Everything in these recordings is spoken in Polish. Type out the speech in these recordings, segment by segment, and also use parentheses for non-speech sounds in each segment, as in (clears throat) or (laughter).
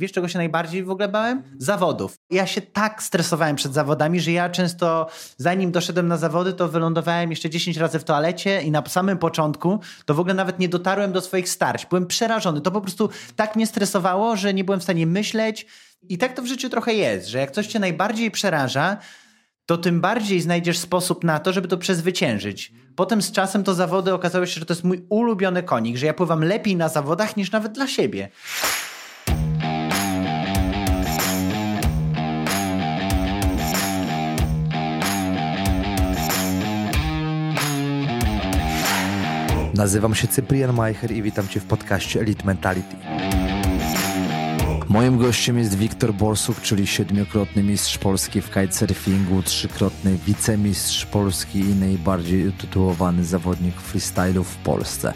Wiesz, czego się najbardziej w ogóle bałem? Zawodów. Ja się tak stresowałem przed zawodami, że ja często, zanim doszedłem na zawody, to wylądowałem jeszcze 10 razy w toalecie i na samym początku to w ogóle nawet nie dotarłem do swoich starć. Byłem przerażony. To po prostu tak mnie stresowało, że nie byłem w stanie myśleć. I tak to w życiu trochę jest, że jak coś cię najbardziej przeraża, to tym bardziej znajdziesz sposób na to, żeby to przezwyciężyć. Potem z czasem to zawody okazało się, że to jest mój ulubiony konik, że ja pływam lepiej na zawodach niż nawet dla siebie. Nazywam się Cyprian Majcher i witam Cię w podcaście Elite Mentality. Moim gościem jest Wiktor Borsuk, czyli siedmiokrotny mistrz Polski w kitesurfingu, trzykrotny wicemistrz Polski i najbardziej utytułowany zawodnik freestylu w Polsce.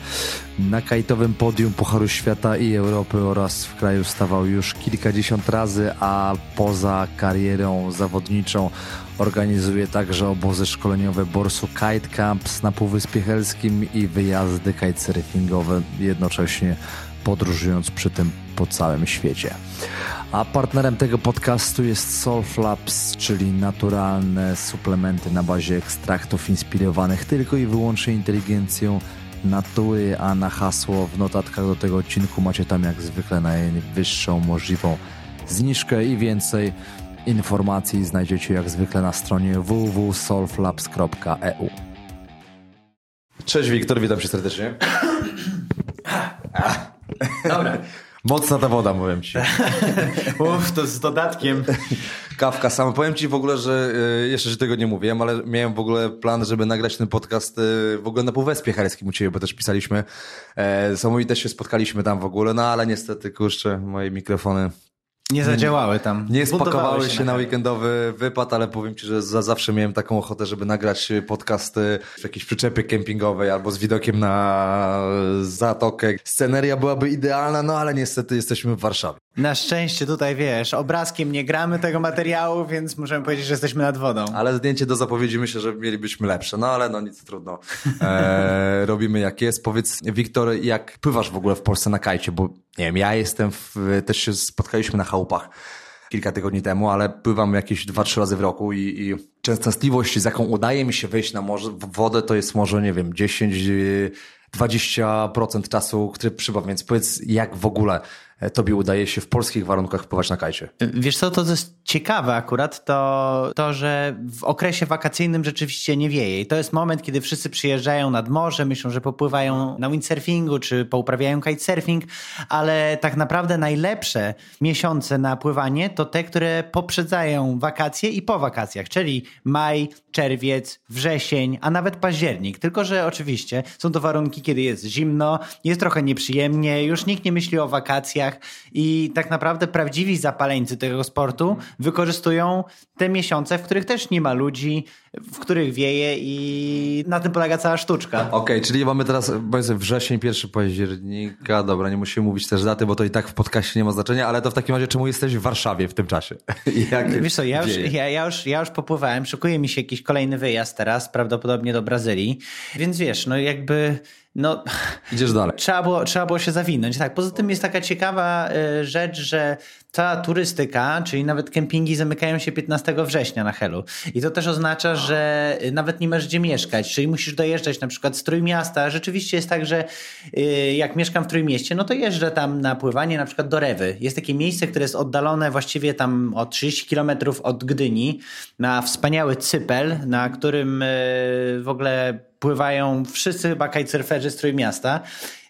Na kajtowym podium Pucharu Świata i Europy oraz w kraju stawał już kilkadziesiąt razy, a poza karierą zawodniczą organizuje także obozy szkoleniowe Borsu Kite Camps na Półwyspie Helskim i wyjazdy kitesurfingowe, jednocześnie podróżując przy tym po całym świecie. A partnerem tego podcastu jest Solflabs, czyli naturalne suplementy na bazie ekstraktów inspirowanych tylko i wyłącznie inteligencją natury, a na hasło w notatkach do tego odcinku macie tam jak zwykle najwyższą możliwą zniżkę i więcej informacji znajdziecie jak zwykle na stronie www.solflabs.eu. Cześć Wiktor, witam cię serdecznie. Dobra. Mocna ta woda, mówię ci. (laughs) Uff, to z dodatkiem. Kawka sama. Powiem ci w ogóle, że y, jeszcze się tego nie mówiłem, ale miałem w ogóle plan, żeby nagrać ten podcast y, w ogóle na Półwyspie Herskim u ciebie, bo też pisaliśmy. E, też się spotkaliśmy tam w ogóle, no ale niestety, kurczę, moje mikrofony nie zadziałały tam. Nie spakowały się, się na weekendowy wypad, ale powiem Ci, że za zawsze miałem taką ochotę, żeby nagrać podcasty w jakiejś przyczepie kempingowej albo z widokiem na zatokę. Sceneria byłaby idealna, no ale niestety jesteśmy w Warszawie. Na szczęście tutaj wiesz, obrazkiem nie gramy tego materiału, więc możemy powiedzieć, że jesteśmy nad wodą. Ale zdjęcie do zapowiedzi myślę, że mielibyśmy lepsze. No ale no nic trudno. (laughs) E, robimy jak jest. Powiedz, Wiktor, jak pływasz w ogóle w Polsce na kajcie? Bo nie wiem, ja jestem, w, też się spotkaliśmy na chałupach kilka tygodni temu, ale pływam jakieś dwa, trzy razy w roku i, i częstotliwość, z jaką udaje mi się wejść na morze, wodę, to jest może, nie wiem, 10, 20% czasu, który przybywam. Więc powiedz, jak w ogóle tobie udaje się w polskich warunkach pływać na kajcie? Wiesz co, to jest ciekawe akurat, to, to, że w okresie wakacyjnym rzeczywiście nie wieje. I to jest moment, kiedy wszyscy przyjeżdżają nad morze, myślą, że popływają na windsurfingu, czy pouprawiają kitesurfing, ale tak naprawdę najlepsze miesiące na pływanie to te, które poprzedzają wakacje i po wakacjach, czyli maj, czerwiec, wrzesień, a nawet październik. Tylko, że oczywiście są to warunki, kiedy jest zimno, jest trochę nieprzyjemnie, już nikt nie myśli o wakacjach, i tak naprawdę prawdziwi zapaleńcy tego sportu wykorzystują te miesiące, w których też nie ma ludzi, w których wieje i na tym polega cała sztuczka. Okej, okay, czyli mamy teraz powiedzmy wrzesień, 1 października, dobra, nie musimy mówić też daty, bo to i tak w podcaście nie ma znaczenia, ale to w takim razie czemu jesteś w Warszawie w tym czasie? (laughs) Jak Wiesz co, ja już, ja, ja, już, ja już popływałem, szykuje mi się jakiś kolejny wyjazd teraz, prawdopodobnie do Brazylii, więc wiesz, no jakby no, Idziesz dalej. (laughs) Trzeba było, trzeba było się zawinąć. Tak, poza tym jest taka ciekawa y, rzecz, że ta turystyka, czyli nawet kempingi zamykają się 15 września na Helu. I to też oznacza, że nawet nie masz gdzie mieszkać, czyli musisz dojeżdżać na przykład z Trójmiasta. Rzeczywiście jest tak, że y, jak mieszkam w Trójmieście, no to jeżdżę tam na pływanie na przykład do Rewy. Jest takie miejsce, które jest oddalone właściwie tam o 30 kilometrów od Gdyni, na wspaniały cypel, na którym y, w ogóle pływają wszyscy chyba kitesurferzy z Trójmiasta,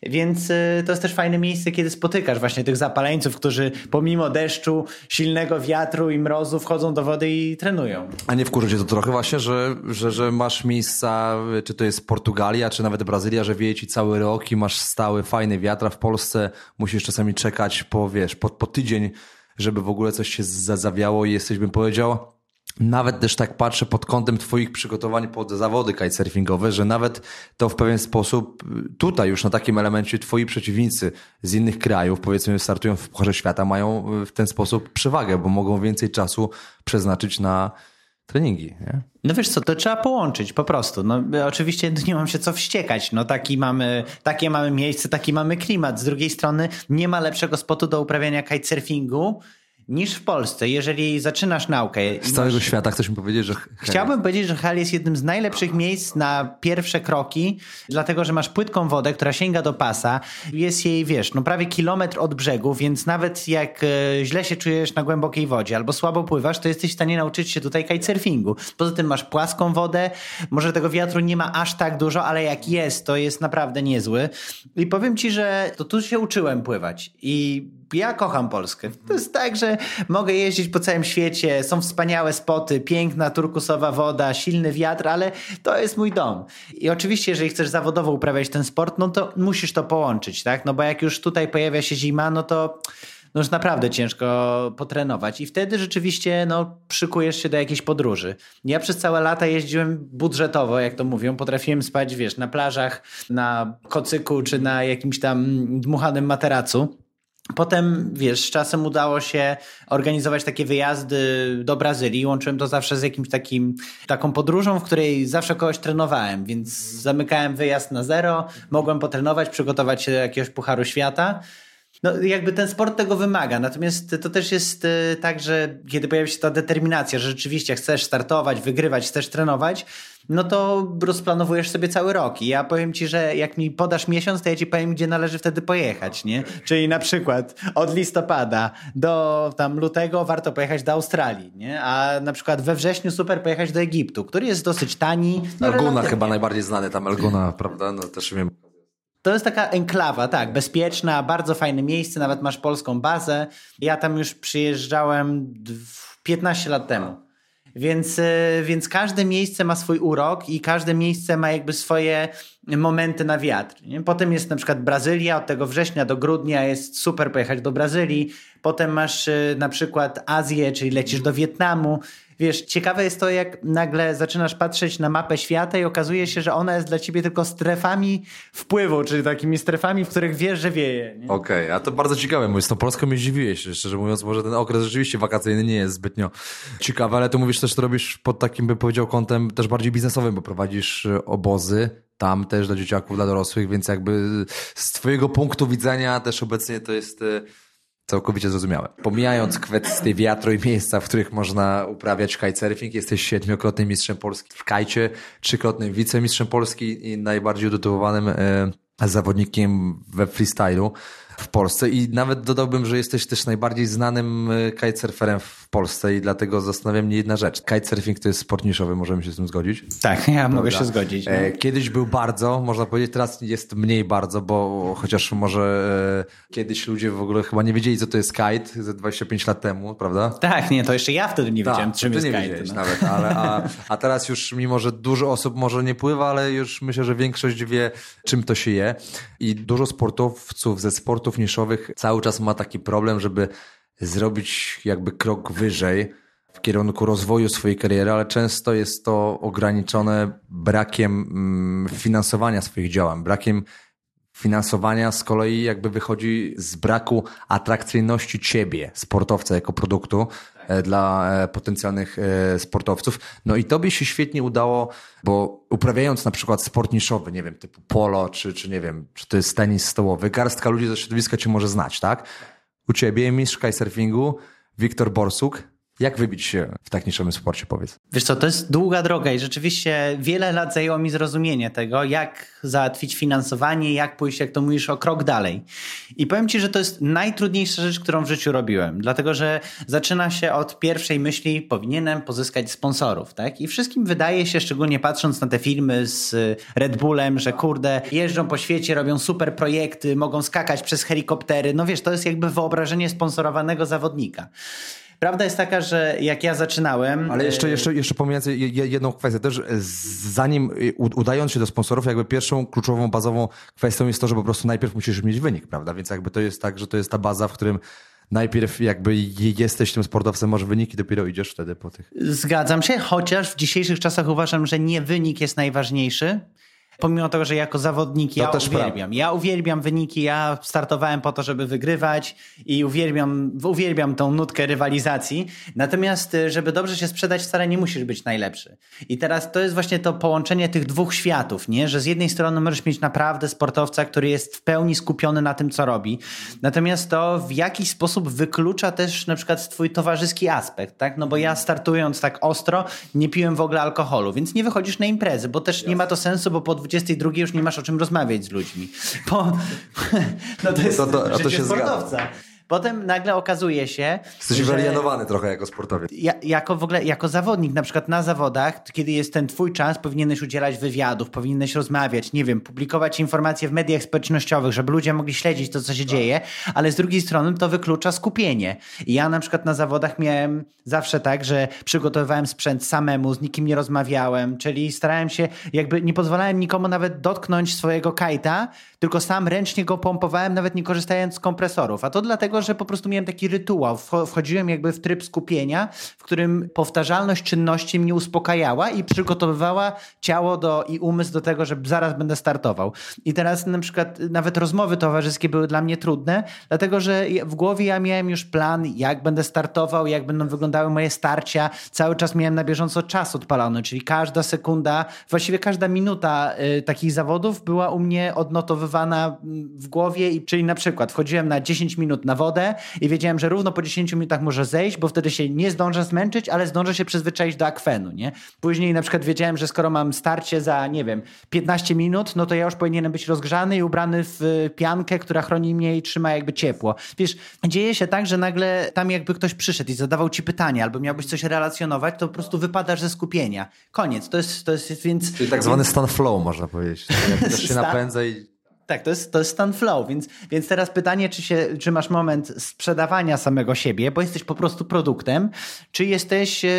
więc y, to jest też fajne miejsce, kiedy spotykasz właśnie tych zapaleńców, którzy pomimo deszczu, silnego wiatru i mrozu wchodzą do wody i trenują. A nie wkurzy cię to trochę właśnie, że, że, że masz miejsca, czy to jest Portugalia, czy nawet Brazylia, że wieje ci cały rok i masz stały, fajny wiatr, a w Polsce musisz czasami czekać po, wiesz, po, po tydzień, żeby w ogóle coś się zawiało i jesteś, bym powiedział, nawet też tak patrzę pod kątem Twoich przygotowań pod zawody kitesurfingowe, że nawet to w pewien sposób tutaj już na takim elemencie Twoi przeciwnicy z innych krajów, powiedzmy, startują w Pucharze Świata, mają w ten sposób przewagę, bo mogą więcej czasu przeznaczyć na treningi, nie? No wiesz co, to trzeba połączyć po prostu. No, oczywiście (laughs) nie mam się co wściekać. No, taki mamy, takie mamy miejsce, taki mamy klimat. Z drugiej strony nie ma lepszego spotu do uprawiania kitesurfingu niż w Polsce. Jeżeli zaczynasz naukę... Z całego masz... świata chcesz mi powiedzieć, że... Chciałbym powiedzieć, że Hel jest jednym z najlepszych miejsc na pierwsze kroki, dlatego, że masz płytką wodę, która sięga do pasa. Jest jej, wiesz, no prawie kilometr od brzegu, więc nawet jak e, źle się czujesz na głębokiej wodzie albo słabo pływasz, to jesteś w stanie nauczyć się tutaj kitesurfingu. Poza tym masz płaską wodę, może tego wiatru nie ma aż tak dużo, ale jak jest, to jest naprawdę niezły. I powiem ci, że to tu się uczyłem pływać i ja kocham Polskę. To jest tak, że mogę jeździć po całym świecie, są wspaniałe spoty, piękna turkusowa woda, silny wiatr, ale to jest mój dom. I oczywiście, jeżeli chcesz zawodowo uprawiać ten sport, no to musisz to połączyć, tak? No bo jak już tutaj pojawia się zima, no to no już naprawdę ciężko potrenować. I wtedy rzeczywiście no, przykujesz się do jakiejś podróży. Ja przez całe lata jeździłem budżetowo, jak to mówią. Potrafiłem spać, wiesz, na plażach, na kocyku czy na jakimś tam dmuchanym materacu. Potem, wiesz, z czasem udało się organizować takie wyjazdy do Brazylii. Łączyłem to zawsze z jakimś takim, taką podróżą, w której zawsze kogoś trenowałem, więc zamykałem wyjazd na zero, mogłem potrenować, przygotować się do jakiegoś Pucharu Świata. No, jakby ten sport tego wymaga. Natomiast to też jest y, tak, że kiedy pojawia się ta determinacja, że rzeczywiście chcesz startować, wygrywać, chcesz trenować, no to rozplanowujesz sobie cały rok. I ja powiem ci, że jak mi podasz miesiąc, to ja ci powiem, gdzie należy wtedy pojechać, nie? Czyli na przykład od listopada do tam lutego warto pojechać do Australii, nie? A na przykład we wrześniu super pojechać do Egiptu, który jest dosyć tani. No Elguna chyba najbardziej znany tam, Elguna, prawda? No też wiem. To jest taka enklawa, tak, bezpieczna, bardzo fajne miejsce, nawet masz polską bazę. Ja tam już przyjeżdżałem 15 lat temu. Więc, e, więc każde miejsce ma swój urok i każde miejsce ma jakby swoje momenty na wiatr. Nie? Potem jest na przykład Brazylia, od tego września do grudnia jest super pojechać do Brazylii. Potem masz e, na przykład Azję, czyli lecisz do Wietnamu. Wiesz, ciekawe jest to, jak nagle zaczynasz patrzeć na mapę świata i okazuje się, że ona jest dla ciebie tylko strefami wpływu, czyli takimi strefami, w których wiesz, że wieje. Okej, okay, a to bardzo ciekawe, bo z tą Polską mnie dziwiłeś, szczerze mówiąc, może ten okres rzeczywiście wakacyjny nie jest zbytnio ciekawy, ale tu mówisz też, to robisz pod takim, bym powiedział, kątem też bardziej biznesowym, bo prowadzisz e, obozy, tam też dla dzieciaków, dla dorosłych, więc jakby z twojego punktu widzenia też obecnie to jest e, całkowicie zrozumiałe. Pomijając kwestie wiatru i miejsca, w których można uprawiać kitesurfing, jesteś siedmiokrotnym mistrzem Polski w kajcie, trzykrotnym wicemistrzem Polski i najbardziej utytułowanym e, zawodnikiem we freestylu w Polsce i nawet dodałbym, że jesteś też najbardziej znanym e, kitesurferem w Polsce i dlatego zastanawia mnie jedna rzecz. Kitesurfing to jest sport niszowy, możemy się z tym zgodzić? Tak, (laughs) ja mogę się zgodzić. No. E, kiedyś był bardzo, można powiedzieć, teraz jest mniej bardzo, bo chociaż może e, kiedyś ludzie w ogóle chyba nie wiedzieli, co to jest kite ze 25 lat temu, prawda? Tak, nie, to jeszcze ja wtedy nie wiedziałem, czym jest kite. No. nawet, ale a, (laughs) a teraz już mimo, że dużo osób może nie pływa, ale już myślę, że większość wie, czym to się je i dużo sportowców ze sportów niszowych cały czas ma taki problem, żeby zrobić jakby krok wyżej w kierunku rozwoju swojej kariery, ale często jest to ograniczone brakiem mm, finansowania swoich działań, brakiem finansowania z kolei jakby wychodzi z braku atrakcyjności ciebie, sportowca jako produktu dla e, potencjalnych e, sportowców. No i tobie się świetnie udało, bo uprawiając na przykład sport niszowy, nie wiem, typu polo, czy, czy nie wiem, czy to jest tenis stołowy, garstka ludzi ze środowiska cię może znać, tak? u ciebie, mistrz kitesurfingu, Wiktor Borsuk. Jak wybić się w tak niczym sporcie, powiedz? Wiesz co, to jest długa droga i rzeczywiście wiele lat zajęło mi zrozumienie tego, jak załatwić finansowanie, jak pójść, jak to mówisz, o krok dalej. I powiem ci, że to jest najtrudniejsza rzecz, którą w życiu robiłem, dlatego że zaczyna się od pierwszej myśli, powinienem pozyskać sponsorów, tak? I wszystkim wydaje się, szczególnie patrząc na te filmy z Red Bullem, że kurde, jeżdżą po świecie, robią super projekty, mogą skakać przez helikoptery. No wiesz, to jest jakby wyobrażenie sponsorowanego zawodnika. Prawda jest taka, że jak ja zaczynałem... Ale jeszcze, jeszcze, jeszcze pomijając jedną kwestię też, zanim udając się do sponsorów, jakby pierwszą kluczową, bazową kwestią jest to, że po prostu najpierw musisz mieć wynik, prawda? Więc jakby to jest tak, że to jest ta baza, w którym najpierw jakby jesteś tym sportowcem, masz wyniki, dopiero idziesz wtedy po tych. Zgadzam się, chociaż w dzisiejszych czasach uważam, że nie wynik jest najważniejszy, Pomimo tego, że jako zawodnik ja uwielbiam. Prawda. Ja uwielbiam wyniki, ja startowałem po to, żeby wygrywać i uwielbiam, uwielbiam tą nutkę rywalizacji. Natomiast, y, żeby dobrze się sprzedać, wcale nie musisz być najlepszy. I teraz to jest właśnie to połączenie tych dwóch światów, nie? Że z jednej strony możesz mieć naprawdę sportowca, który jest w pełni skupiony na tym, co robi. Natomiast to w jakiś sposób wyklucza też na przykład twój towarzyski aspekt, tak? No bo ja startując tak ostro, nie piłem w ogóle alkoholu, więc nie wychodzisz na imprezy, bo też nie ma to sensu, bo po 22 już nie masz o czym rozmawiać z ludźmi. Bo, (laughs) no to jest to, to, to się sportowca. Zgadza. Potem nagle okazuje się. Jesteś że, wyalienowany trochę jako sportowiec. Ja, jako w ogóle, jako zawodnik, na przykład na zawodach, kiedy jest ten twój czas, powinieneś udzielać wywiadów, powinieneś rozmawiać, nie wiem, publikować informacje w mediach społecznościowych, żeby ludzie mogli śledzić to, co się tak. dzieje, ale z drugiej strony to wyklucza skupienie. I ja na przykład na zawodach miałem zawsze tak, że przygotowywałem sprzęt samemu, z nikim nie rozmawiałem, czyli starałem się, jakby nie pozwalałem nikomu nawet dotknąć swojego kajta, tylko sam ręcznie go pompowałem, nawet nie korzystając z kompresorów. A to dlatego, że po prostu miałem taki rytuał. Wchodziłem jakby w tryb skupienia, w którym powtarzalność czynności mnie uspokajała i przygotowywała ciało do, i umysł do tego, że zaraz będę startował. I teraz na przykład nawet rozmowy towarzyskie były dla mnie trudne, dlatego że w głowie ja miałem już plan, jak będę startował, jak będą wyglądały moje starcia. Cały czas miałem na bieżąco czas odpalony, czyli każda sekunda, właściwie każda minuta y, takich zawodów była u mnie odnotowywana w głowie, czyli na przykład wchodziłem na 10 minut na wodę, i wiedziałem, że równo po 10 minutach może zejść, bo wtedy się nie zdążę zmęczyć, ale zdążę się przyzwyczaić do akwenu, nie? Później na przykład wiedziałem, że skoro mam starcie za, nie wiem, 15 minut, no to ja już powinienem być rozgrzany i ubrany w piankę, która chroni mnie i trzyma jakby ciepło. Wiesz, dzieje się tak, że nagle tam jakby ktoś przyszedł i zadawał ci pytanie, albo miałbyś coś relacjonować, to po prostu wypadasz ze skupienia. Koniec. To jest, to jest więc... Czyli tak zwany stan flow, można powiedzieć. Jak też się (laughs) napędza i tak, to jest, to jest stan flow, więc, więc teraz pytanie, czy, się, czy masz moment sprzedawania samego siebie, bo jesteś po prostu produktem, czy jesteś yy,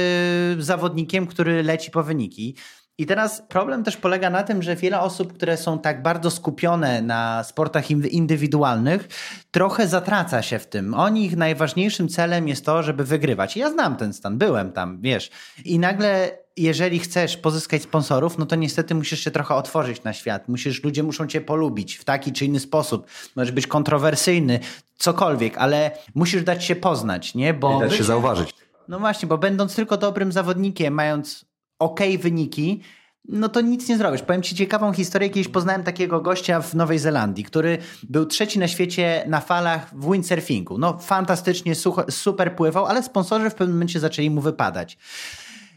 zawodnikiem, który leci po wyniki. I teraz problem też polega na tym, że wiele osób, które są tak bardzo skupione na sportach indywidualnych, trochę zatraca się w tym. Oni ich najważniejszym celem jest to, żeby wygrywać. ja znam ten stan, byłem tam, wiesz. I nagle jeżeli chcesz pozyskać sponsorów, no to niestety musisz się trochę otworzyć na świat. Musisz, ludzie muszą cię polubić w taki czy inny sposób. Możesz być kontrowersyjny, cokolwiek, ale musisz dać się poznać, nie? Bo I dać się zauważyć. No właśnie, bo będąc tylko dobrym zawodnikiem, mając ok wyniki, no to nic nie zrobisz. Powiem ci ciekawą historię. Kiedyś poznałem takiego gościa w Nowej Zelandii, który był trzeci na świecie na falach w windsurfingu. No fantastycznie, super pływał, ale sponsorzy w pewnym momencie zaczęli mu wypadać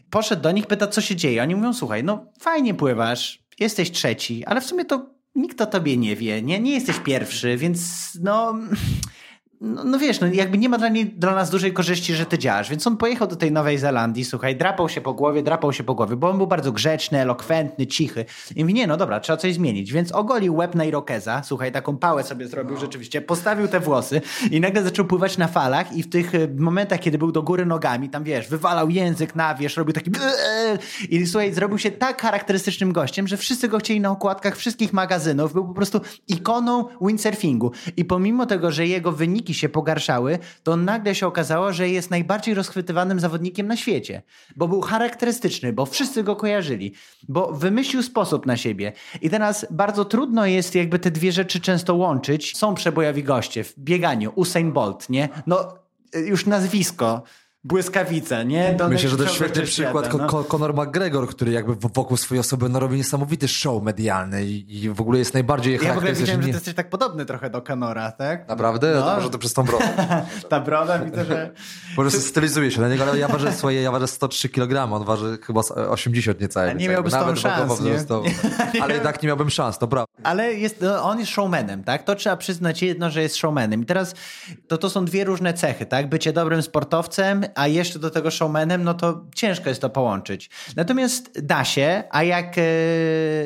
poszedł do nich, pyta, co się dzieje. Oni mówią, słuchaj, no fajnie pływasz, jesteś trzeci, ale w sumie to nikt o tobie nie wie, nie, nie jesteś pierwszy, więc no no, no, wiesz, no jakby nie ma dla, nie, dla nas dużej korzyści, że ty działasz. Więc on pojechał do tej Nowej Zelandii, słuchaj, drapał się po głowie, drapał się po głowie, bo on był bardzo grzeczny, elokwentny, cichy. I mówi, nie, no dobra, trzeba coś zmienić. Więc ogolił łeb na Irokeza, słuchaj, taką pałę sobie zrobił no. rzeczywiście, postawił te włosy i nagle zaczął pływać na falach i w tych e, momentach, kiedy był do góry nogami, tam wiesz, wywalał język na wierzch, robił taki i słuchaj, zrobił się tak charakterystycznym gościem, że wszyscy go chcieli na okładkach wszystkich magazynów, był po prostu ikoną windsurfingu. I pomimo tego, że jego wyniki wyniki się pogarszały, to nagle się okazało, że jest najbardziej rozchwytywanym zawodnikiem na świecie. Bo był charakterystyczny, bo wszyscy go kojarzyli, bo wymyślił sposób na siebie. I teraz bardzo trudno jest jakby te dwie rzeczy często łączyć. Są przebojowi goście w bieganiu, Usain Bolt, nie? No już nazwisko błyskawica, nie? Myślę, że to świetny przykład no. Conor McGregor, który jakby wokół swojej osoby no, robi niesamowity show medialny i, w ogóle jest najbardziej Ja w ogóle widziałem, że ty jesteś tak podobny trochę do Conora, tak? Naprawdę? No. To może to przez tą brodę. (laughs) Ta broda widzę, że... Może stylizuje się na niego, ale ja ważę swoje, ja ważę 103 kg, on waży chyba 80 niecałe. Nie miałbyś tą szans, nie? (laughs) nie? Ale tak nie miałbym szans, to prawda. Ale jest, no, on jest showmanem, tak? To trzeba przyznać jedno, że jest showmanem. I teraz to, to są dwie różne cechy, tak? Bycie dobrym sportowcem, a jeszcze do tego showmanem, no to ciężko jest to połączyć. Natomiast da się, a jak, e,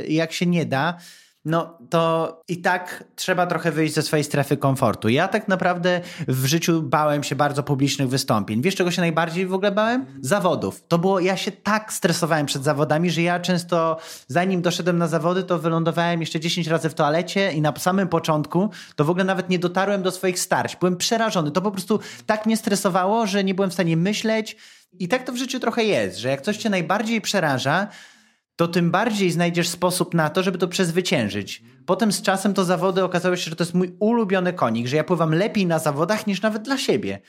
jak się nie da, no to i tak trzeba trochę wyjść ze swojej strefy komfortu. Ja tak naprawdę w życiu bałem się bardzo publicznych wystąpień. Wiesz, czego się najbardziej w ogóle bałem? Zawodów. To było, ja się tak stresowałem przed zawodami, że ja często, zanim doszedłem na zawody, to wylądowałem jeszcze 10 razy w toalecie i na samym początku to w ogóle nawet nie dotarłem do swoich starć. Byłem przerażony. To po prostu tak mnie stresowało, że nie byłem w stanie myśleć. I tak to w życiu trochę jest, że jak coś cię najbardziej przeraża, to tym bardziej znajdziesz sposób na to, żeby to przezwyciężyć. Potem z czasem to zawody okazało się, że to jest mój ulubiony konik, że ja pływam lepiej na zawodach niż nawet dla siebie.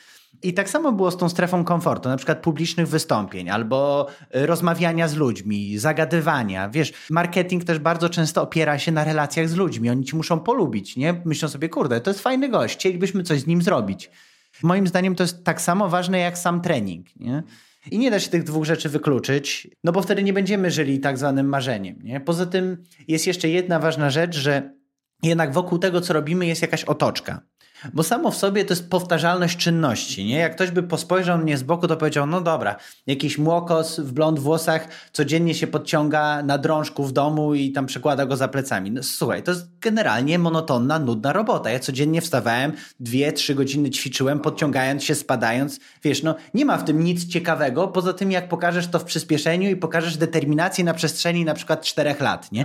I tak samo było z tą strefą komfortu, na przykład publicznych wystąpień albo y, rozmawiania z ludźmi, zagadywania. Wiesz, marketing też bardzo często opiera się na relacjach z ludźmi. Oni ci muszą polubić, nie? Myślą sobie, kurde, to jest fajny gość, chcielibyśmy coś z nim zrobić. Moim zdaniem to jest tak samo ważne jak sam trening, nie? I nie da się tych dwóch rzeczy wykluczyć, no bo wtedy nie będziemy żyli tak zwanym marzeniem. Nie? Poza tym jest jeszcze jedna ważna rzecz, że jednak wokół tego, co robimy, jest jakaś otoczka. Bo samo w sobie to jest powtarzalność czynności. Nie? Jak ktoś by pospojrzał mnie z boku, to powiedział: No dobra, jakiś młokos w blond włosach codziennie się podciąga na drążku w domu i tam przekłada go za plecami. No, słuchaj, to jest generalnie monotonna, nudna robota. Ja codziennie wstawałem, dwie, trzy godziny ćwiczyłem, podciągając się, spadając. Wiesz, no nie ma w tym nic ciekawego, poza tym jak pokażesz to w przyspieszeniu i pokażesz determinację na przestrzeni na przykład czterech lat, nie?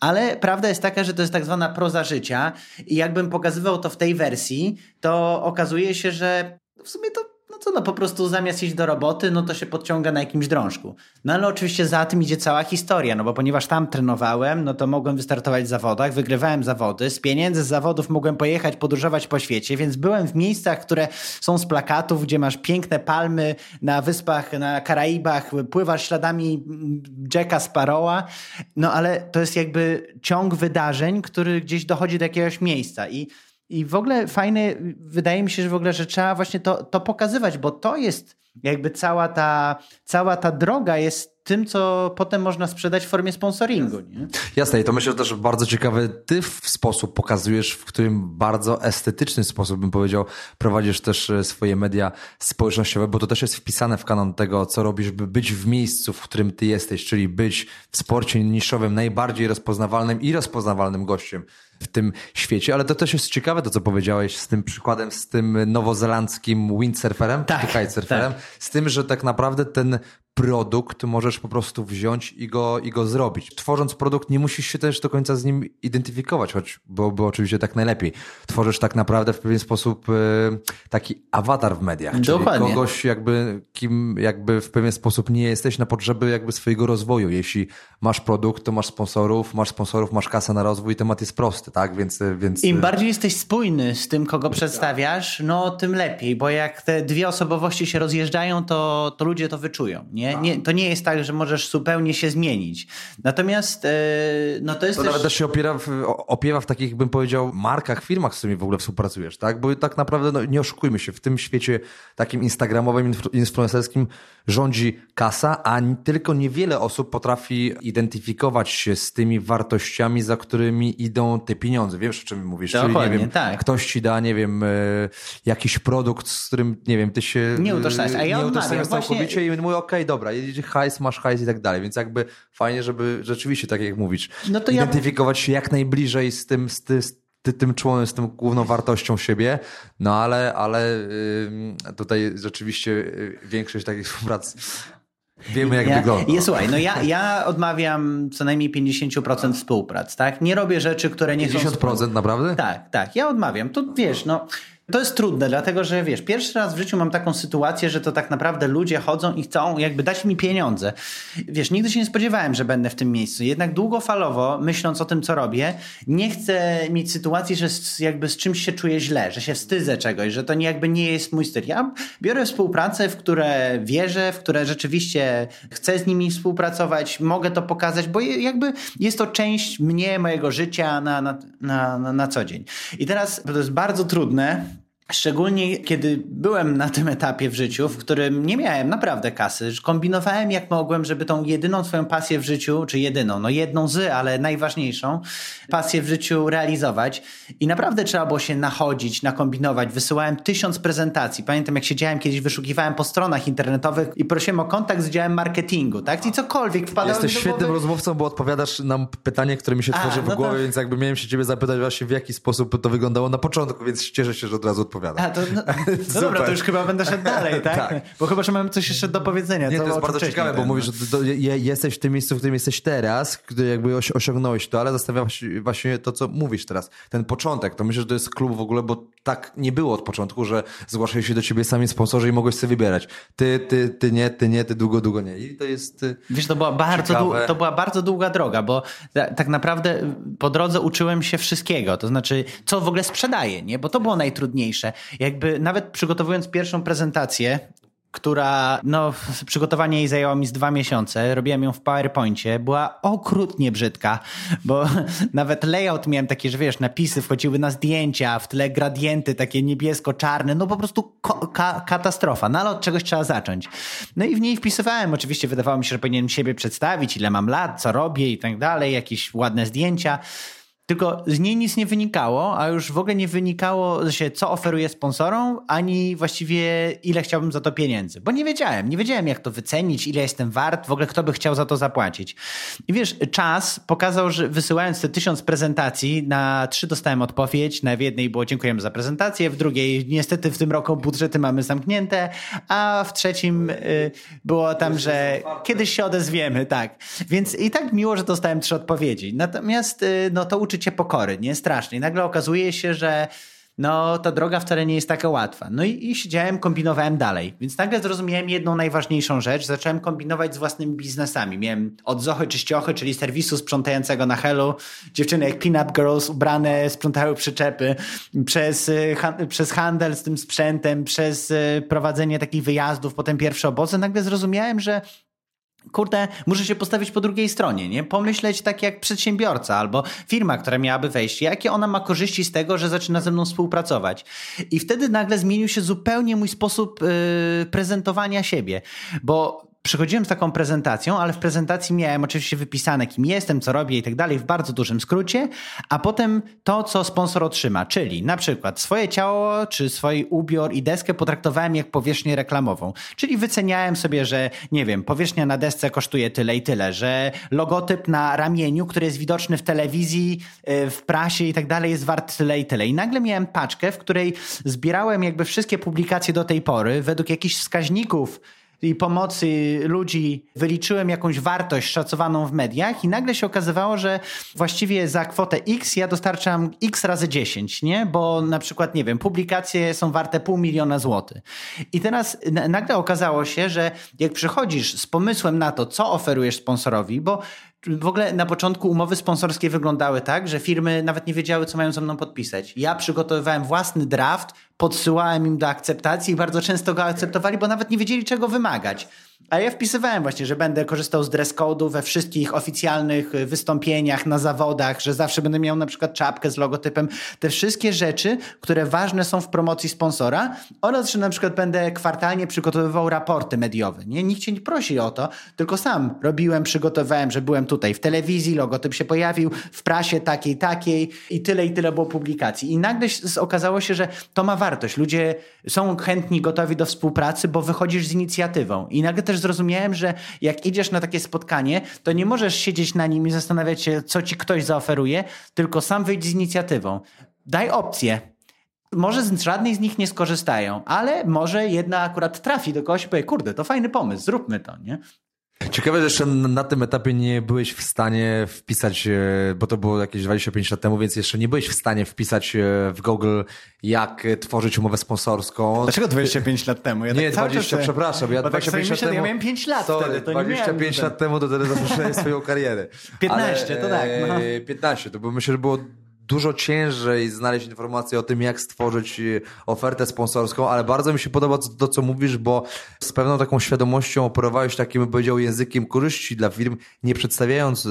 Ale prawda jest taka, że to jest tak zwana proza życia i jakbym pokazywał to w tej wersji, to okazuje się, że w sumie to no co, no po prostu zamiast iść do roboty, no to się podciąga na jakimś drążku. No ale oczywiście za tym idzie cała historia, no bo ponieważ tam trenowałem, no to mogłem wystartować w zawodach, wygrywałem zawody, z pieniędzy z zawodów mogłem pojechać, podróżować po świecie, więc byłem w miejscach, które są z plakatów, gdzie masz piękne palmy na wyspach, na Karaibach, pływasz śladami Jacka Sparrowa, no ale to jest jakby ciąg wydarzeń, który gdzieś dochodzi do jakiegoś miejsca i i w ogóle fajne, wydaje mi się, że w ogóle, że trzeba właśnie to, to pokazywać, bo to jest jakby cała ta, cała ta droga jest tym, co potem można sprzedać w formie sponsoringu. Nie? Jasne, i to myślę, że też bardzo ciekawy ty w sposób pokazujesz, w którym bardzo estetyczny sposób, bym powiedział, prowadzisz też e, swoje media społecznościowe, bo to też jest wpisane w kanon tego, co robisz, by być w miejscu, w którym ty jesteś, czyli być w sporcie niszowym najbardziej rozpoznawalnym i rozpoznawalnym gościem w tym świecie, ale to też jest ciekawe to, co powiedziałeś z tym przykładem, z tym nowozelandzkim windsurferem, tak, kitesurferem, tak. z tym, że tak naprawdę ten produkt możesz po prostu wziąć i go, i go zrobić. Tworząc produkt nie musisz się też do końca z nim identyfikować, choć byłoby oczywiście tak najlepiej. Tworzysz tak naprawdę w pewien sposób e, taki awatar w mediach, czyli Dokładnie. kogoś jakby, kim jakby w pewien sposób nie jesteś na potrzeby jakby swojego rozwoju. Jeśli masz produkt, to masz sponsorów, masz sponsorów, masz kasę na rozwój, temat jest prosty, tak? Więc, więc... Im bardziej jesteś spójny z tym, kogo przedstawiasz, no tym lepiej, bo jak te dwie osobowości się rozjeżdżają, to, to ludzie to wyczują, nie? Nie? nie? to nie jest tak, że możesz zupełnie się zmienić. Natomiast e, no to jest to też... nawet też się opiera w, opiewa w takich, bym powiedział, markach, firmach, z którymi w ogóle współpracujesz, tak? Bo tak naprawdę, no, nie oszukujmy się, w tym świecie takim instagramowym, influencerskim rządzi kasa, a tylko niewiele osób potrafi identyfikować się z tymi wartościami, za którymi idą te pieniądze. Wiesz, o czym mówisz? Czyli, nie wiem, tak. ktoś ci da, nie wiem, e, jakiś produkt, z którym, nie wiem, ty się nie utożsamiasz, a ja nie utożsamiasz całkowicie właśnie... i mówię, okej, okay, dobra, dobra, jedzie hajs, masz hajs i tak dalej, więc jakby fajnie, żeby rzeczywiście, tak jak mówisz, no to identyfikować ja... się jak najbliżej z tym, z, ty, z tym członem, z tą główną wartością siebie, no ale, ale tutaj rzeczywiście yy, większość takich współprac Wiemy, jak ja, wygląda. Ja, słuchaj, no ja, ja odmawiam co najmniej 50% współprac, tak? Nie robię rzeczy, które nie 50% są... 50% naprawdę? Tak, tak. Ja odmawiam. To wiesz, no to jest trudne, dlatego że wiesz, pierwszy raz w życiu mam taką sytuację, że to tak naprawdę ludzie chodzą i chcą jakby dać mi pieniądze. Wiesz, nigdy się nie spodziewałem, że będę w tym miejscu. Jednak długofalowo, myśląc o tym, co robię, nie chcę mieć sytuacji, że jakby z czymś się czuję źle, że się wstydzę czegoś, że to nie, jakby nie jest mój styl. Ja biorę współpracę, w które wierzę, w które rzeczywiście chcę z nimi współpracować, mogę to pokazać, bo jakby jest to część mnie, mojego życia na, na, na, na, co dzień. I teraz to jest bardzo trudne, Szczególnie kiedy byłem na tym etapie w życiu, w którym nie miałem naprawdę kasy, kombinowałem jak mogłem, żeby tą jedyną swoją pasję w życiu, czy jedyną, no jedną z, ale najważniejszą pasję w życiu realizować. I naprawdę trzeba było się nachodzić, nakombinować. Wysyłałem tysiąc prezentacji. Pamiętam, jak siedziałem kiedyś, wyszukiwałem po stronach internetowych i prosiłem o kontakt z działem marketingu, tak? I cokolwiek wpadało Jesteś świetnym głowy. rozmówcą, bo odpowiadasz nam pytanie, które mi się tworzy A, no w głowie, to... więc jakby miałem się ciebie zapytać właśnie w jaki sposób to wyglądało na początku, więc cieszę się, że od razu odpowiedziałeś odpowiada. A, to, no, (laughs) no dobra, to już chyba będę szedł dalej, (laughs) tak? tak? Bo chyba, że mamy coś jeszcze do powiedzenia. Nie, to jest bardzo ciekawe, bo mówisz, że do, je, jesteś w tym miejscu, w którym jesteś teraz, gdy jakby osiągnąłeś to, ale zastanawiam się właśnie to, co mówisz teraz. Ten początek, to myślę, że to jest klub w ogóle, bo tak nie było od początku, że zgłaszali się do ciebie sami sponsorzy i mogłeś sobie wybierać. Ty, ty, ty nie, ty nie, ty długo, długo nie. I to jest y, Wiesz, to była bardzo, to była bardzo długa droga, bo tak naprawdę po drodze uczyłem się wszystkiego, to znaczy, co w ogóle sprzedaję, nie? Bo to było najtrudniejsze. Jakby nawet przygotowując pierwszą prezentację, która, no, (laughs) przygotowanie jej zajęło mi z dwa miesiące. Robiłem ją w PowerPoincie. Była okrutnie brzydka, bo (laughs) nawet layout miałem takie, że wiesz, napisy wchodziły na zdjęcia, w tle gradienty takie niebiesko-czarne, no po prostu ka katastrofa. No ale od czegoś trzeba zacząć. No i w niej wpisywałem, oczywiście wydawało mi się, że powinienem siebie przedstawić, ile mam lat, co robię i tak dalej, jakieś ładne zdjęcia. Tylko z niej nic nie wynikało, a już w ogóle nie wynikało się, co oferuję sponsorom, ani właściwie ile chciałbym za to pieniędzy. Bo nie wiedziałem, nie wiedziałem jak to wycenić, ile jestem wart, w ogóle kto by chciał za to zapłacić. I wiesz, czas pokazał, że wysyłając te tysiąc prezentacji, na trzy dostałem odpowiedź, na w jednej było dziękujemy za prezentację, w drugiej niestety w tym roku budżety mamy zamknięte, a w trzecim y, było tam, że kiedyś się odezwiemy, tak. Więc i tak miło, że dostałem trzy odpowiedzi. Natomiast y, no to uczy cię pokory, nie? Strasznie. I nagle okazuje się, że no ta droga wcale nie jest taka łatwa. No i, i siedziałem, kombinowałem dalej. Więc nagle zrozumiałem jedną najważniejszą rzecz. Zacząłem kombinować z własnymi biznesami. Miałem od Zochy Czyściochy, czyli serwisu sprzątającego na Hello. Dziewczyny jak Peanut Girls ubrane sprzątały przyczepy. Przez, y, ha, przez handel z tym sprzętem, przez y, prowadzenie takich wyjazdów, potem pierwsze obozy. Nagle zrozumiałem, że kurde, muszę się postawić po drugiej stronie, nie? Pomyśleć tak jak przedsiębiorca albo firma, która miałaby wejść, jakie ona ma korzyści z tego, że zaczyna ze mną współpracować. I wtedy nagle zmienił się zupełnie mój sposób yy, prezentowania siebie, bo przychodziłem z taką prezentacją, ale w prezentacji miałem oczywiście wypisane, kim jestem, co robię i tak dalej, w bardzo dużym skrócie, a potem to, co sponsor otrzyma, czyli na przykład swoje ciało, czy swój ubiór i deskę potraktowałem jak powierzchnię reklamową. Czyli wyceniałem sobie, że nie wiem, powierzchnia na desce kosztuje tyle i tyle, że logotyp na ramieniu, który jest widoczny w telewizji, y, w prasie i tak dalej, jest wart tyle i tyle. I nagle miałem paczkę, w której zbierałem jakby wszystkie publikacje do tej pory według jakichś wskaźników, i pomocy ludzi wyliczyłem jakąś wartość szacowaną w mediach i nagle się okazywało, że właściwie za kwotę X ja dostarczam X razy 10, nie? Bo na przykład, nie wiem, publikacje są warte pół miliona złotych. I teraz nagle okazało się, że jak przychodzisz z pomysłem na to, co oferujesz sponsorowi, bo w ogóle na początku umowy sponsorskie wyglądały tak, że firmy nawet nie wiedziały, co mają ze mną podpisać. Ja przygotowywałem własny draft, podsyłałem im do akceptacji i bardzo często go akceptowali, bo nawet nie wiedzieli, czego wymagać. A ja wpisywałem właśnie, że będę korzystał z dress code'u we wszystkich oficjalnych y, wystąpieniach, na zawodach, że zawsze będę miał na przykład czapkę z logotypem. Te wszystkie rzeczy, które ważne są w promocji sponsora oraz, że na przykład będę kwartalnie przygotowywał raporty mediowe. Nie? Nikt cię nie prosi o to, tylko sam robiłem, przygotowałem, że byłem tutaj w telewizji, logotyp się pojawił, w prasie takiej, takiej i tyle i tyle było publikacji. I nagle okazało się, że to ma wartość. Ludzie są chętni, gotowi do współpracy, bo wychodzisz z inicjatywą. I nagle też zrozumiałem, że jak idziesz na takie spotkanie, to nie możesz siedzieć na nim i zastanawiać się, co ci ktoś zaoferuje, tylko sam wyjdź z inicjatywą. Daj opcję. Może z żadnej z nich nie skorzystają, ale może jedna akurat trafi do kogoś i powie, kurde, to fajny pomysł, zróbmy to, nie? Ciekawe, że jeszcze na tym etapie nie byłeś w stanie wpisać, e, bo to było jakieś 25 lat temu, więc jeszcze nie byłeś w stanie wpisać e, w Google, jak tworzyć umowę sponsorską. Dlaczego 25 lat temu? Ja nie, tak 20, przepraszam. Ja, 25 tak lat temu, ja miałem 5 lat sorry, wtedy, to 25 nie lat temu do wtedy zacząłem swoją karierę. 15, Ale, to tak. No. 15, to bo myślę, że było dużo ciężej znaleźć informacje o tym, jak stworzyć e, ofertę sponsorską, ale bardzo mi się podoba to, co mówisz, bo z pewną taką świadomością operowałeś takim, bym powiedział, językiem korzyści dla firm, nie przedstawiając e,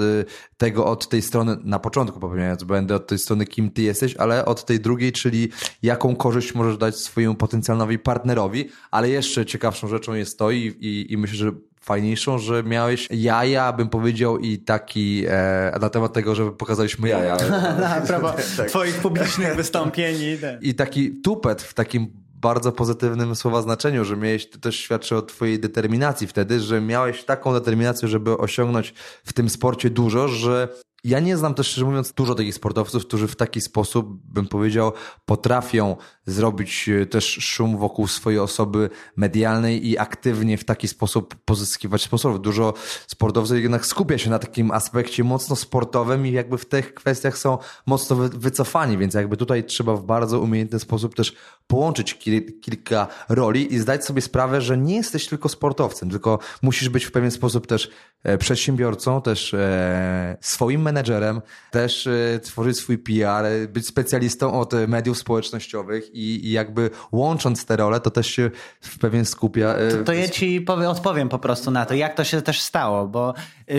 tego od tej strony, na początku popełniając błędy, od tej strony, kim ty jesteś, ale od tej drugiej, czyli jaką korzyść możesz dać swojemu potencjalnowi partnerowi, ale jeszcze ciekawszą rzeczą jest to i, i, i myślę, że fajniejszą, że miałeś jaja, bym powiedział, i taki e, na temat tego, że pokazaliśmy jaja. (laughs) na prawo tak. twoich publicznych wystąpień. I taki tupet w takim bardzo pozytywnym słowa znaczeniu, że miałeś, to też świadczy o twojej determinacji wtedy, że miałeś taką determinację, żeby osiągnąć w tym sporcie dużo, że Ja nie znam też, szczerze mówiąc, dużo takich sportowców, którzy w taki sposób, bym powiedział, potrafią zrobić e, też szum wokół swojej osoby medialnej i aktywnie w taki sposób pozyskiwać sponsorów. Dużo sportowców jednak skupia się na takim aspekcie mocno sportowym i jakby w tych kwestiach są mocno wycofani, więc jakby tutaj trzeba w bardzo umiejętny sposób też połączyć kil kilka roli i zdać sobie sprawę, że nie jesteś tylko sportowcem, tylko musisz być w pewien sposób też e, przedsiębiorcą, też e, swoim menedżerem, też e, tworzyć swój PR, być specjalistą od mediów społecznościowych i, i jakby łącząc te role, to też się w pewien skupia. To, to ja ci powiem, odpowiem po prostu na to, jak to się też stało, bo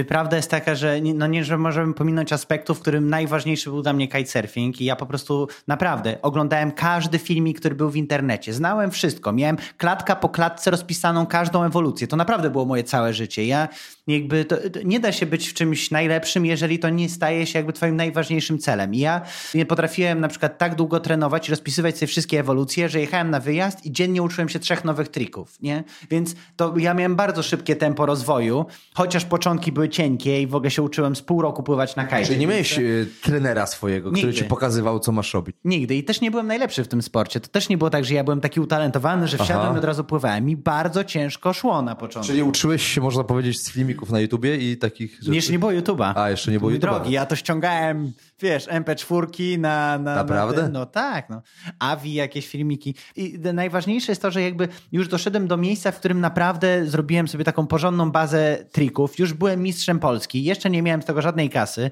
prawda jest taka, że no nie, że możemy pominąć aspektów, w którym najważniejszy był dla mnie kitesurfing i ja po prostu naprawdę oglądałem każdy filmik, który był w internecie. Znałem wszystko. Miałem klatka po klatce rozpisaną każdą ewolucję. To naprawdę było moje całe życie. Ja jakby to, nie da się być w czymś najlepszym, jeżeli to nie staje się jakby twoim najważniejszym celem. I ja nie potrafiłem na przykład tak długo trenować i rozpisywać sobie wszystkie ewolucje, że jechałem na wyjazd i dziennie uczyłem się trzech nowych trików, nie? Więc to ja miałem bardzo szybkie tempo rozwoju, chociaż początki były cienkie i w ogóle się uczyłem z pół roku pływać na kajcie. Czyli nie miałeś e, trenera swojego, Nigdy. który ci pokazywał, co masz robić? Nigdy. I też nie byłem najlepszy w tym sporcie. To też nie było tak, że ja byłem taki utalentowany, że wsiadłem Aha. i od razu pływałem. Mi bardzo ciężko szło na początku. Czyli uczyłeś się, można powiedzieć, z filmików na YouTubie i takich rzeczy? Jeszcze nie było YouTuba. A, jeszcze nie było YouTube'a. drogi, ja to ściągałem, wiesz, MP4 na... na Naprawdę? Na no tak, no. Avi, jakieś filmiki. I najważniejsze jest to, że jakby już doszedłem do miejsca, w którym naprawdę zrobiłem sobie taką porządną bazę trików. Już byłem mistrzem Polski. Jeszcze nie miałem z tego żadnej kasy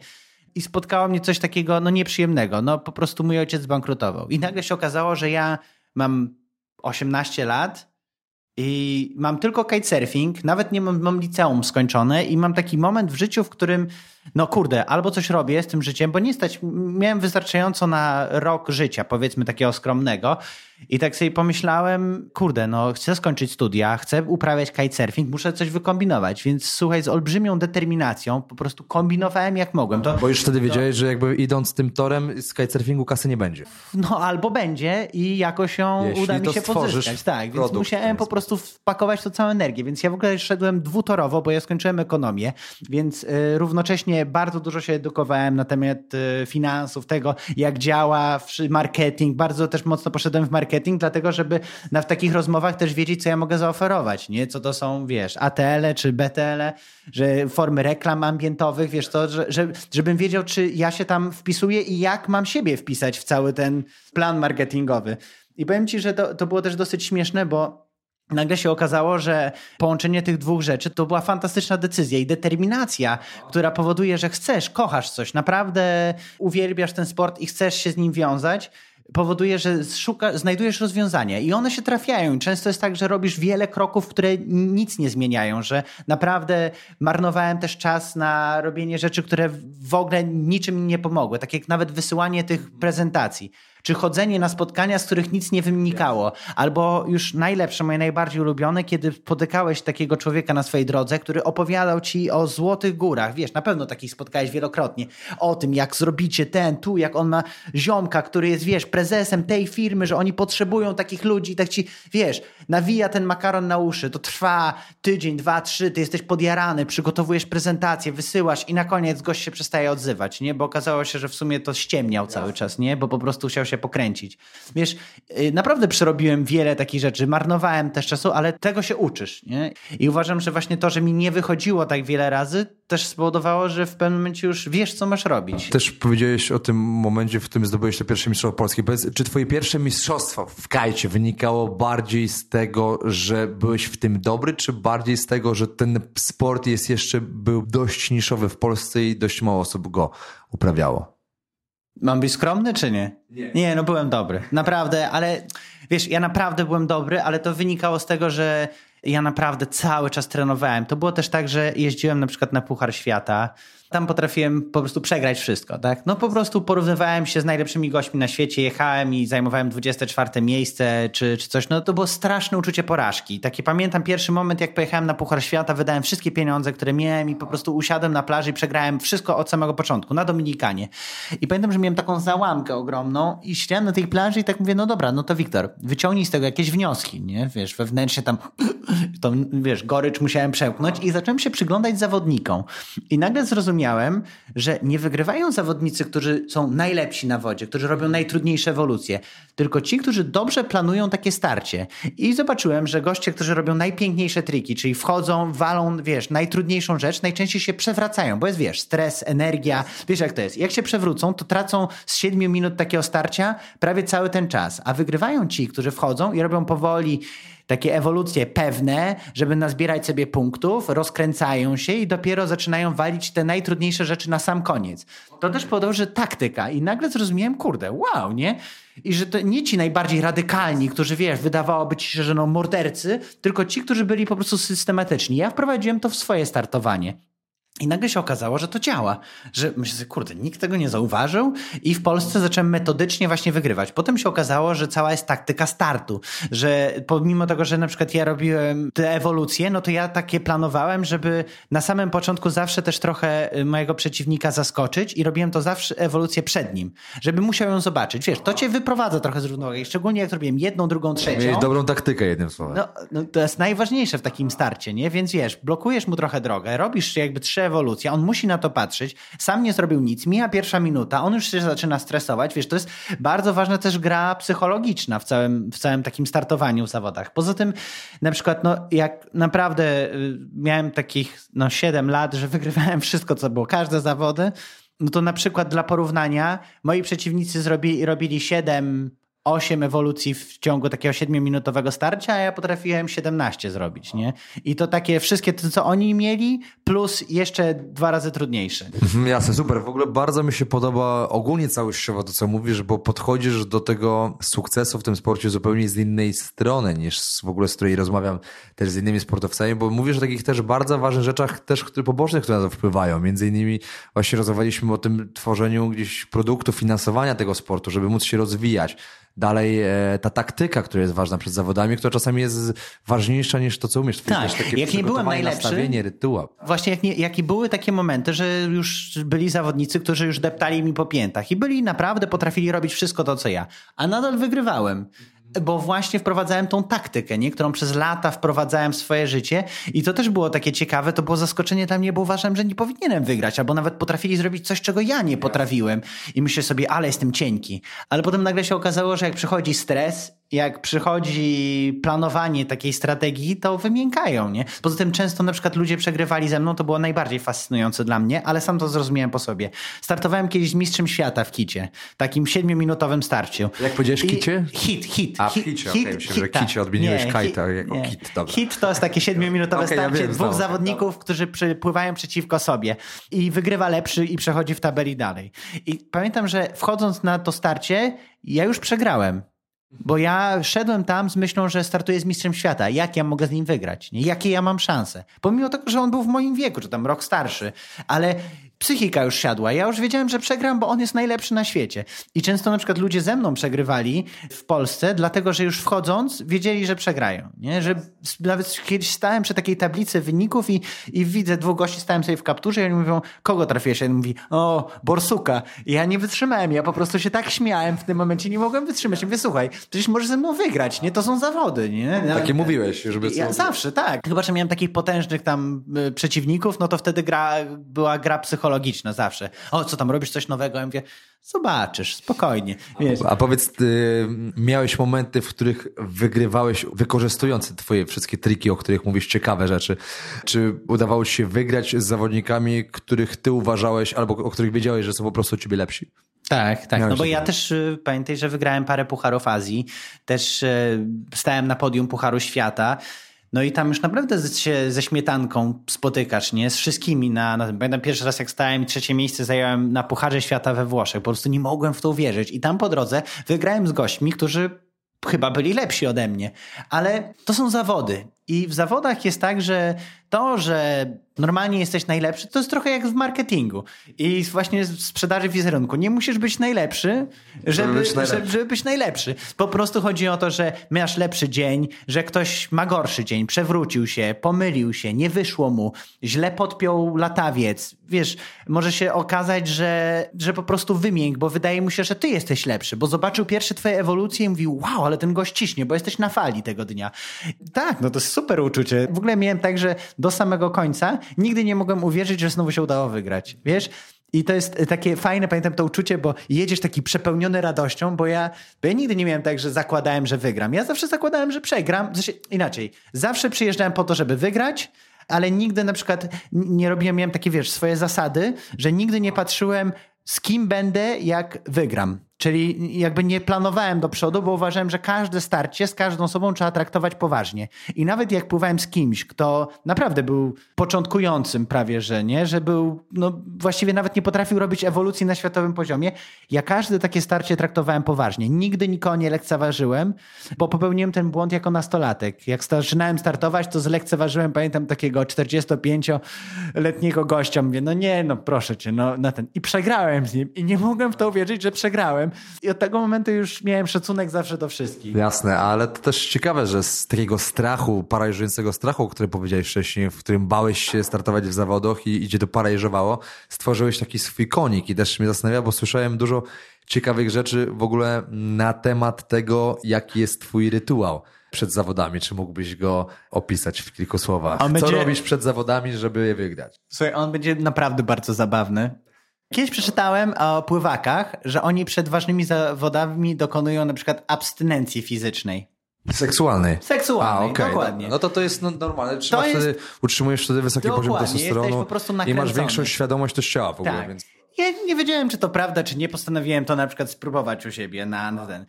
i spotkało mnie coś takiego no nieprzyjemnego. No po prostu mój ojciec zbankrutował. I nagle się okazało, że ja mam 18 lat i mam tylko kitesurfing, nawet nie mam, mam liceum skończone i mam taki moment w życiu, w którym no kurde, albo coś robię z tym życiem, bo nie stać, miałem wystarczająco na rok życia, powiedzmy takiego skromnego i tak sobie pomyślałem, kurde, no chcę skończyć studia, chcę uprawiać kitesurfing, muszę coś wykombinować, więc słuchaj, z olbrzymią determinacją po prostu kombinowałem jak mogłem. To, bo już wtedy to... wiedziałeś, że jakby idąc tym torem z kitesurfingu kasy nie będzie. No albo będzie i jakoś ją Jeśli uda mi się pozyskać. Tak, więc musiałem po prostu wpakować to całą energię, więc ja w ogóle szedłem dwutorowo, bo ja skończyłem ekonomię, więc y, bardzo dużo się edukowałem na temat y, finansów, tego jak działa marketing, bardzo też mocno poszedłem w marketing dlatego żeby na w takich rozmowach też wiedzieć, co ja mogę zaoferować, nie? Co to są, wiesz, ATL-e czy BTL-e, że formy reklam ambientowych, wiesz, to, że, żebym wiedział, czy ja się tam wpisuję i jak mam siebie wpisać w cały ten plan marketingowy. I powiem ci, że to, to było też dosyć śmieszne, bo Nagle się okazało, że połączenie tych dwóch rzeczy to była fantastyczna decyzja i determinacja, która powoduje, że chcesz, kochasz coś, naprawdę uwielbiasz ten sport i chcesz się z nim wiązać powoduje, że szuka, znajdujesz rozwiązania i one się trafiają. Często jest tak, że robisz wiele kroków, które nic nie zmieniają, że naprawdę marnowałem też czas na robienie rzeczy, które w ogóle niczym nie pomogły. Tak jak nawet wysyłanie tych prezentacji czy chodzenie na spotkania, z których nic nie wynikało, albo już najlepsze, moje najbardziej ulubione, kiedy spotykałeś takiego człowieka na swojej drodze, który opowiadał ci o złotych górach, wiesz, na pewno takich spotkałeś wielokrotnie, o tym, jak zrobicie ten, tu, jak on ma ziomka, który jest, wiesz, prezesem tej firmy, że oni potrzebują takich ludzi i tak ci, wiesz, nawija ten makaron na uszy, to trwa tydzień, dwa, trzy, ty jesteś podjarany, przygotowujesz prezentację, wysyłasz i na koniec gość się przestaje odzywać, nie? Bo okazało się, że w sumie to ściemniał cały czas, nie? Bo po prostu chciał się pokręcić. Wiesz, y, naprawdę przerobiłem wiele takich rzeczy, marnowałem też czasu, ale tego się uczysz, nie? I uważam, że właśnie to, że mi nie wychodziło tak wiele razy, też spowodowało, że w pewnym momencie już wiesz, co masz robić. Też powiedziałeś o tym momencie, w którym zdobyłeś to pierwsze mistrzostwo polskie. Powiedz, czy twoje pierwsze mistrzostwo w kajcie wynikało bardziej z tego, że byłeś w tym dobry, czy bardziej z tego, że ten sport jest jeszcze, był dość niszowy w Polsce i dość mało osób go uprawiało? Mam być skromny, czy nie? Nie. Nie, no byłem dobry. Naprawdę, ale wiesz, ja naprawdę byłem dobry, ale to wynikało z tego, że ja naprawdę cały czas trenowałem. To było też tak, że jeździłem na przykład na Puchar Świata tam potrafiłem po prostu przegrać wszystko, tak? No po prostu porównywałem się z najlepszymi gośćmi na świecie, jechałem i zajmowałem 24 miejsce czy, czy coś. No to było straszne uczucie porażki. Takie pamiętam pierwszy moment, jak pojechałem na Puchar Świata, wydałem wszystkie pieniądze, które miałem i po prostu usiadłem na plaży i przegrałem wszystko od samego początku, na Dominikanie. I pamiętam, że miałem taką załamkę ogromną i siedziałem na tej plaży i tak mówię, no dobra, no to Wiktor, wyciągnij z tego jakieś wnioski, nie? Wiesz, wewnętrznie tam (clears throat) to wiesz, gorycz musiałem przełknąć i zacząłem się przyglądać zawodnikom. I nagle zrozumiałem, że nie wygrywają zawodnicy, którzy są najlepsi na wodzie, którzy robią najtrudniejsze ewolucje, tylko ci, którzy dobrze planują takie starcie. I zobaczyłem, że goście, którzy robią najpiękniejsze triki, czyli wchodzą, walą, wiesz, najtrudniejszą rzecz, najczęściej się przewracają, bo jest, wiesz, stres, energia, wiesz jak to jest. Jak się przewrócą, to tracą z 7 minut takiego starcia prawie cały ten czas, a wygrywają ci, którzy wchodzą i robią powoli takie ewolucje pewne, żeby nazbierać sobie punktów, rozkręcają się i dopiero zaczynają walić te najtrudniejsze rzeczy na sam koniec. To też że taktyka i nagle zrozumiałem, kurde, wow, nie? I że to nie ci najbardziej radykalni, którzy wiesz, wydawałoby ci się, że no mordercy, tylko ci, którzy byli po prostu systematyczni. Ja wprowadziłem to w swoje startowanie. I nagle się okazało, że to działa. Że myślę sobie, kurde, nikt tego nie zauważył i w Polsce zacząłem metodycznie właśnie wygrywać. Potem się okazało, że cała jest taktyka startu. Że pomimo tego, że na przykład ja robiłem te ewolucje, no to ja takie planowałem, żeby na samym początku zawsze też trochę y, mojego przeciwnika zaskoczyć i robiłem to zawsze ewolucję przed nim. Żeby musiał ją zobaczyć. Wiesz, to cię wyprowadza trochę z równowagi. Szczególnie jak robiłem jedną, drugą, trzecią. Mieć dobrą taktykę jednym słowem. No, no, to jest najważniejsze w takim starcie, nie? Więc wiesz, blokujesz mu trochę drogę, robisz jakby trzy ewolucja, on musi na to patrzeć, sam nie zrobił nic, mija pierwsza minuta, on już się zaczyna stresować, wiesz, to jest bardzo ważna też gra psychologiczna w całym, w całym takim startowaniu w zawodach. Poza tym na przykład, no jak naprawdę y, miałem takich no 7 lat, że (laughs) wygrywałem wszystko, co było, każde zawody, no to na przykład dla porównania moi przeciwnicy zrobili, robili 7 8 ewolucji w ciągu takiego 7-minutowego starcia, a ja potrafiłem 17 zrobić, nie? I to takie wszystkie, to, co oni mieli, plus jeszcze dwa razy trudniejsze. Mhm, jasne, super. W ogóle bardzo mi się podoba ogólnie całościowo to, co mówisz, bo podchodzisz do tego sukcesu w tym sporcie zupełnie z innej strony, niż w ogóle z której rozmawiam też z innymi sportowcami, bo mówisz o takich też bardzo ważnych rzeczach, też pobocznych, które na to wpływają. Między innymi właśnie rozmawialiśmy o tym tworzeniu gdzieś produktu, finansowania tego sportu, żeby móc się rozwijać dalej e, ta taktyka, która jest ważna przed zawodami, która czasami jest ważniejsza niż to, co umiesz. Tak, takie jak nie byłem najlepszy, rytuał. Właśnie jak, nie, jak i były takie momenty, że już byli zawodnicy, którzy już deptali mi po piętach i byli naprawdę, potrafili robić wszystko to, co ja, a nadal wygrywałem bo właśnie wprowadzałem tą taktykę, nie? którą przez lata wprowadzałem w swoje życie i to też było takie ciekawe, to było zaskoczenie dla mnie, bo uważam, że nie powinienem wygrać, albo nawet potrafili zrobić coś, czego ja nie potrafiłem i myślę sobie, ale jestem cienki. Ale potem nagle się okazało, że jak przychodzi stres jak przychodzi planowanie takiej strategii, to wymiękają, nie? Poza tym często na przykład ludzie przegrywali ze mną, to było najbardziej fascynujące dla mnie, ale sam to zrozumiałem po sobie. Startowałem kiedyś z mistrzem świata w kicie, takim siedmiominutowym starciu. Jak powiedziałeś I kicie? Hit, hit. A, hit, kicie, hit, okay. Myślę, że tak. kicie odmieniłeś nie, kajta jako nie. hit, dobra. Hit to jest takie siedmiominutowe okay, starcie ja wiem, dwóch zawodników, dobra. którzy pływają przeciwko sobie i wygrywa lepszy i przechodzi w tabeli dalej. I pamiętam, że wchodząc na to starcie, ja już przegrałem. Bo ja szedłem tam z myślą, że startuję z mistrzem świata. Jak ja mogę z nim wygrać? Nie? Jakie ja mam szanse? Pomimo tego, że on był w moim wieku, czy tam rok starszy. Ale psychika już siadła. Ja już wiedziałem, że przegram, bo on jest najlepszy na świecie. I często na przykład ludzie ze mną przegrywali w Polsce, dlatego że już wchodząc wiedzieli, że przegrają. Nie? Że nawet kiedyś stałem przy takiej tablicy wyników i, i widzę dwóch gości, stałem sobie w kapturze i oni mówią, kogo trafiłeś? Jeden mówi, o, Borsuka. I ja nie wytrzymałem. Ja po prostu się tak śmiałem w tym momencie, nie mogłem wytrzymać. Mówię, słuchaj, przecież możesz ze mną wygrać, nie? To są zawody, nie? Takie mówiłeś, żeby... Ja, zawsze, tak. Chyba, że miałem takich potężnych tam y, przeciwników, no to wtedy gra, była gra psychologiczna psychologiczne zawsze. O, co tam, robisz coś nowego? Ja mówię, zobaczysz, spokojnie. Wiesz. A powiedz, miałeś momenty, w których wygrywałeś, wykorzystując twoje wszystkie triki, o których mówisz, ciekawe rzeczy. Czy udawało ci się wygrać z zawodnikami, których ty uważałeś, albo o których wiedziałeś, że są po prostu ciebie lepsi? Tak, tak. no bo ja też y, pamiętaj, że wygrałem parę pucharów Azji, też y, stałem na podium Pucharu Świata. No i tam już naprawdę się ze śmietanką spotykasz, nie? Z wszystkimi na, na. Pamiętam pierwszy raz jak stałem trzecie miejsce zająłem na Pucharze Świata we Włoszech. Po prostu nie mogłem w to uwierzyć. I tam po drodze wygrałem z gośćmi, którzy chyba byli lepsi ode mnie. Ale to są zawody. I w zawodach jest tak, że to, że normalnie jesteś najlepszy, to jest trochę jak w marketingu i właśnie w sprzedaży wizerunku. Nie musisz być najlepszy, żeby, być najlepszy. Żeby, być najlepszy. Po prostu chodzi o to, że masz lepszy dzień, że ktoś ma gorszy dzień, przewrócił się, pomylił się, nie wyszło mu, źle podpiął latawiec. Wiesz, może się okazać, że, że po prostu wymięk, bo wydaje mu się, że ty jesteś lepszy, bo zobaczył pierwsze twoje ewolucje i mówił, wow, ale ten gość ciśnie, bo jesteś na fali tego dnia. Tak, no to jest super uczucie. W ogóle miałem tak, że do samego końca nigdy nie mogłem uwierzyć, że znowu się udało wygrać. Wiesz? I to jest takie fajne, pamiętam to uczucie, bo jedziesz taki przepełniony radością, bo ja, bo ja nigdy nie miałem tak, że zakładałem, że wygram. Ja zawsze zakładałem, że przegram. Sensie, inaczej, zawsze przyjeżdżałem po to, żeby wygrać, ale nigdy na przykład nie robiłem, miałem takie, wiesz, swoje zasady, że nigdy nie patrzyłem, z kim będę, jak wygram. Czyli jakby nie planowałem do przodu, bo uważałem, że każde starcie z każdą osobą trzeba traktować poważnie. I nawet jak pływałem z kimś, kto naprawdę był początkującym prawie, że nie, że był, no właściwie nawet nie potrafił robić ewolucji na światowym poziomie, ja każde takie starcie traktowałem poważnie. Nigdy nikogo nie lekceważyłem, bo popełniłem ten błąd jako nastolatek. Jak zaczynałem startować, to zlekceważyłem, pamiętam takiego 45-letniego gościa, mówię, no nie, no proszę cię, no na ten. I przegrałem z nim i nie mogłem w to uwierzyć, że przegrałem i od tego momentu już miałem szacunek zawsze do wszystkich. Jasne, ale to też ciekawe, że z takiego strachu, paraliżującego strachu, o którym powiedziałeś wcześniej, w którym bałeś się startować w zawodach i idzie to paraliżowało, stworzyłeś taki swój konik i też mnie zastanawia, bo słyszałem dużo ciekawych rzeczy w ogóle na temat tego, jaki jest twój rytuał przed zawodami. Czy mógłbyś go opisać w kilku słowach? Co będzie... robisz przed zawodami, żeby je wygrać? Słuchaj, on będzie naprawdę bardzo zabawny. Kiedyś przeczytałem o pływakach, że oni przed ważnymi zawodami dokonują na przykład abstynencji fizycznej. Seksualnej. Seksualnej, A, okay. dokładnie. No to to jest no, normalne. Trzymasz jest... wtedy, utrzymujesz wtedy wysoki poziom testosteronu i masz większą świadomość też ciała w ogóle. Tak. Więc... Ja nie wiedziałem, czy to prawda, czy nie. Postanowiłem to na przykład spróbować u siebie na, na ten.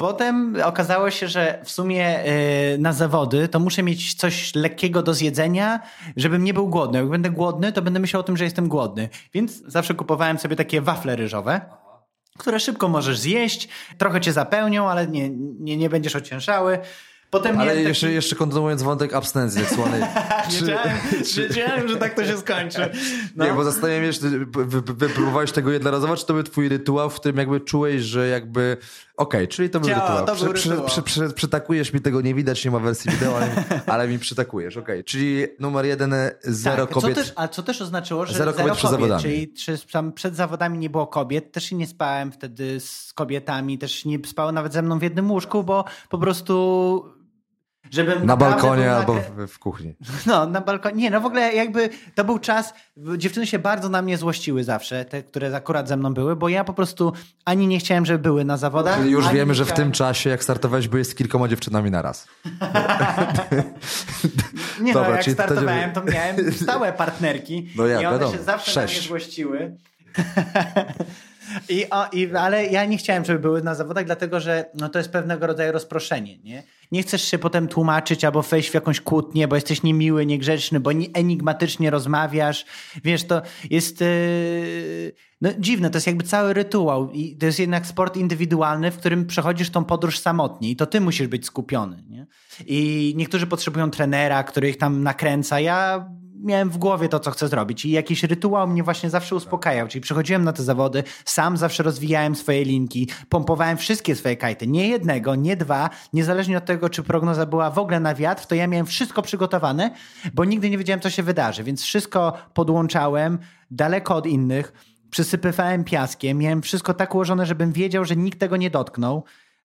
Potem okazało się, że w sumie yy, na zawody to muszę mieć coś lekkiego do zjedzenia, żebym nie był głodny. Jak będę głodny, to będę myślał o tym, że jestem głodny. Więc zawsze kupowałem sobie takie wafle ryżowe które szybko możesz zjeść, trochę cię zapełnią, ale nie, nie, nie będziesz ociężały. Potem Ale jeszcze, taki... jeszcze kontynuując wątek abstynencji seksualnej. (laughs) czy... wiedziałem, wiedziałem, że tak to się skończy. No. Nie, bo zastanawiam się, wypróbowałeś tego jednorazowo, czy to był twój rytuał, w którym jakby czułeś, że jakby Okej, okay, czyli to był Ciao, rytuał. To był przy, rytuał. Przy, przy, przytakujesz mi, tego nie widać, nie ma wersji wideo, ale, (laughs) ale mi przytakujesz. Okej, okay, czyli numer jeden, zero tak, kobiet. Co też, a co też oznaczyło, że zero, zero kobiet, przed zawodami. Czyli czy, przed zawodami nie było kobiet, też nie spałem wtedy z kobietami, też nie spały nawet ze mną w jednym łóżku, bo po prostu Żebym na balkonie albo w, w, kuchni. (laughs) No, na balkonie. Nie, no w ogóle jakby to był czas, dziewczyny się bardzo na mnie złościły zawsze, te, które akurat ze mną były, bo ja po prostu ani nie chciałem, żeby były na zawodach. Czyli już wiemy, że w tym czasie, jak startowałeś, byłeś z kilkoma dziewczynami naraz. (laughs) nie no, Dobra, no, jak startowałem, to miałem stałe (laughs) partnerki no ja, i one wiadomo, się zawsze sześć. na mnie złościły. I, o, i, ale ja nie chciałem, żeby były na zawodach, dlatego że no, to jest pewnego rodzaju rozproszenie. Nie? nie chcesz się potem tłumaczyć albo wejść w jakąś kłótnię, bo jesteś niemiły, niegrzeczny, bo enigmatycznie rozmawiasz. Wiesz, to jest yy, no, dziwne, to jest jakby cały rytuał i to jest jednak sport indywidualny, w którym przechodzisz tą podróż samotnie i to ty musisz być skupiony. Nie? I niektórzy potrzebują trenera, który ich tam nakręca. Ja miałem w głowie to, co chcę zrobić. I jakiś rytuał mnie właśnie zawsze uspokajał, czyli przychodziłem na te zawody, sam zawsze rozwijałem swoje linki, pompowałem wszystkie swoje kajty, nie jednego, nie dwa, niezależnie od tego, czy prognoza była w ogóle na wiatr, to ja miałem wszystko przygotowane, bo nigdy nie wiedziałem, co się wydarzy, więc wszystko podłączałem daleko od innych, przysypywałem piaskiem, miałem wszystko tak ułożone, żebym wiedział, że nikt tego nie dotknął,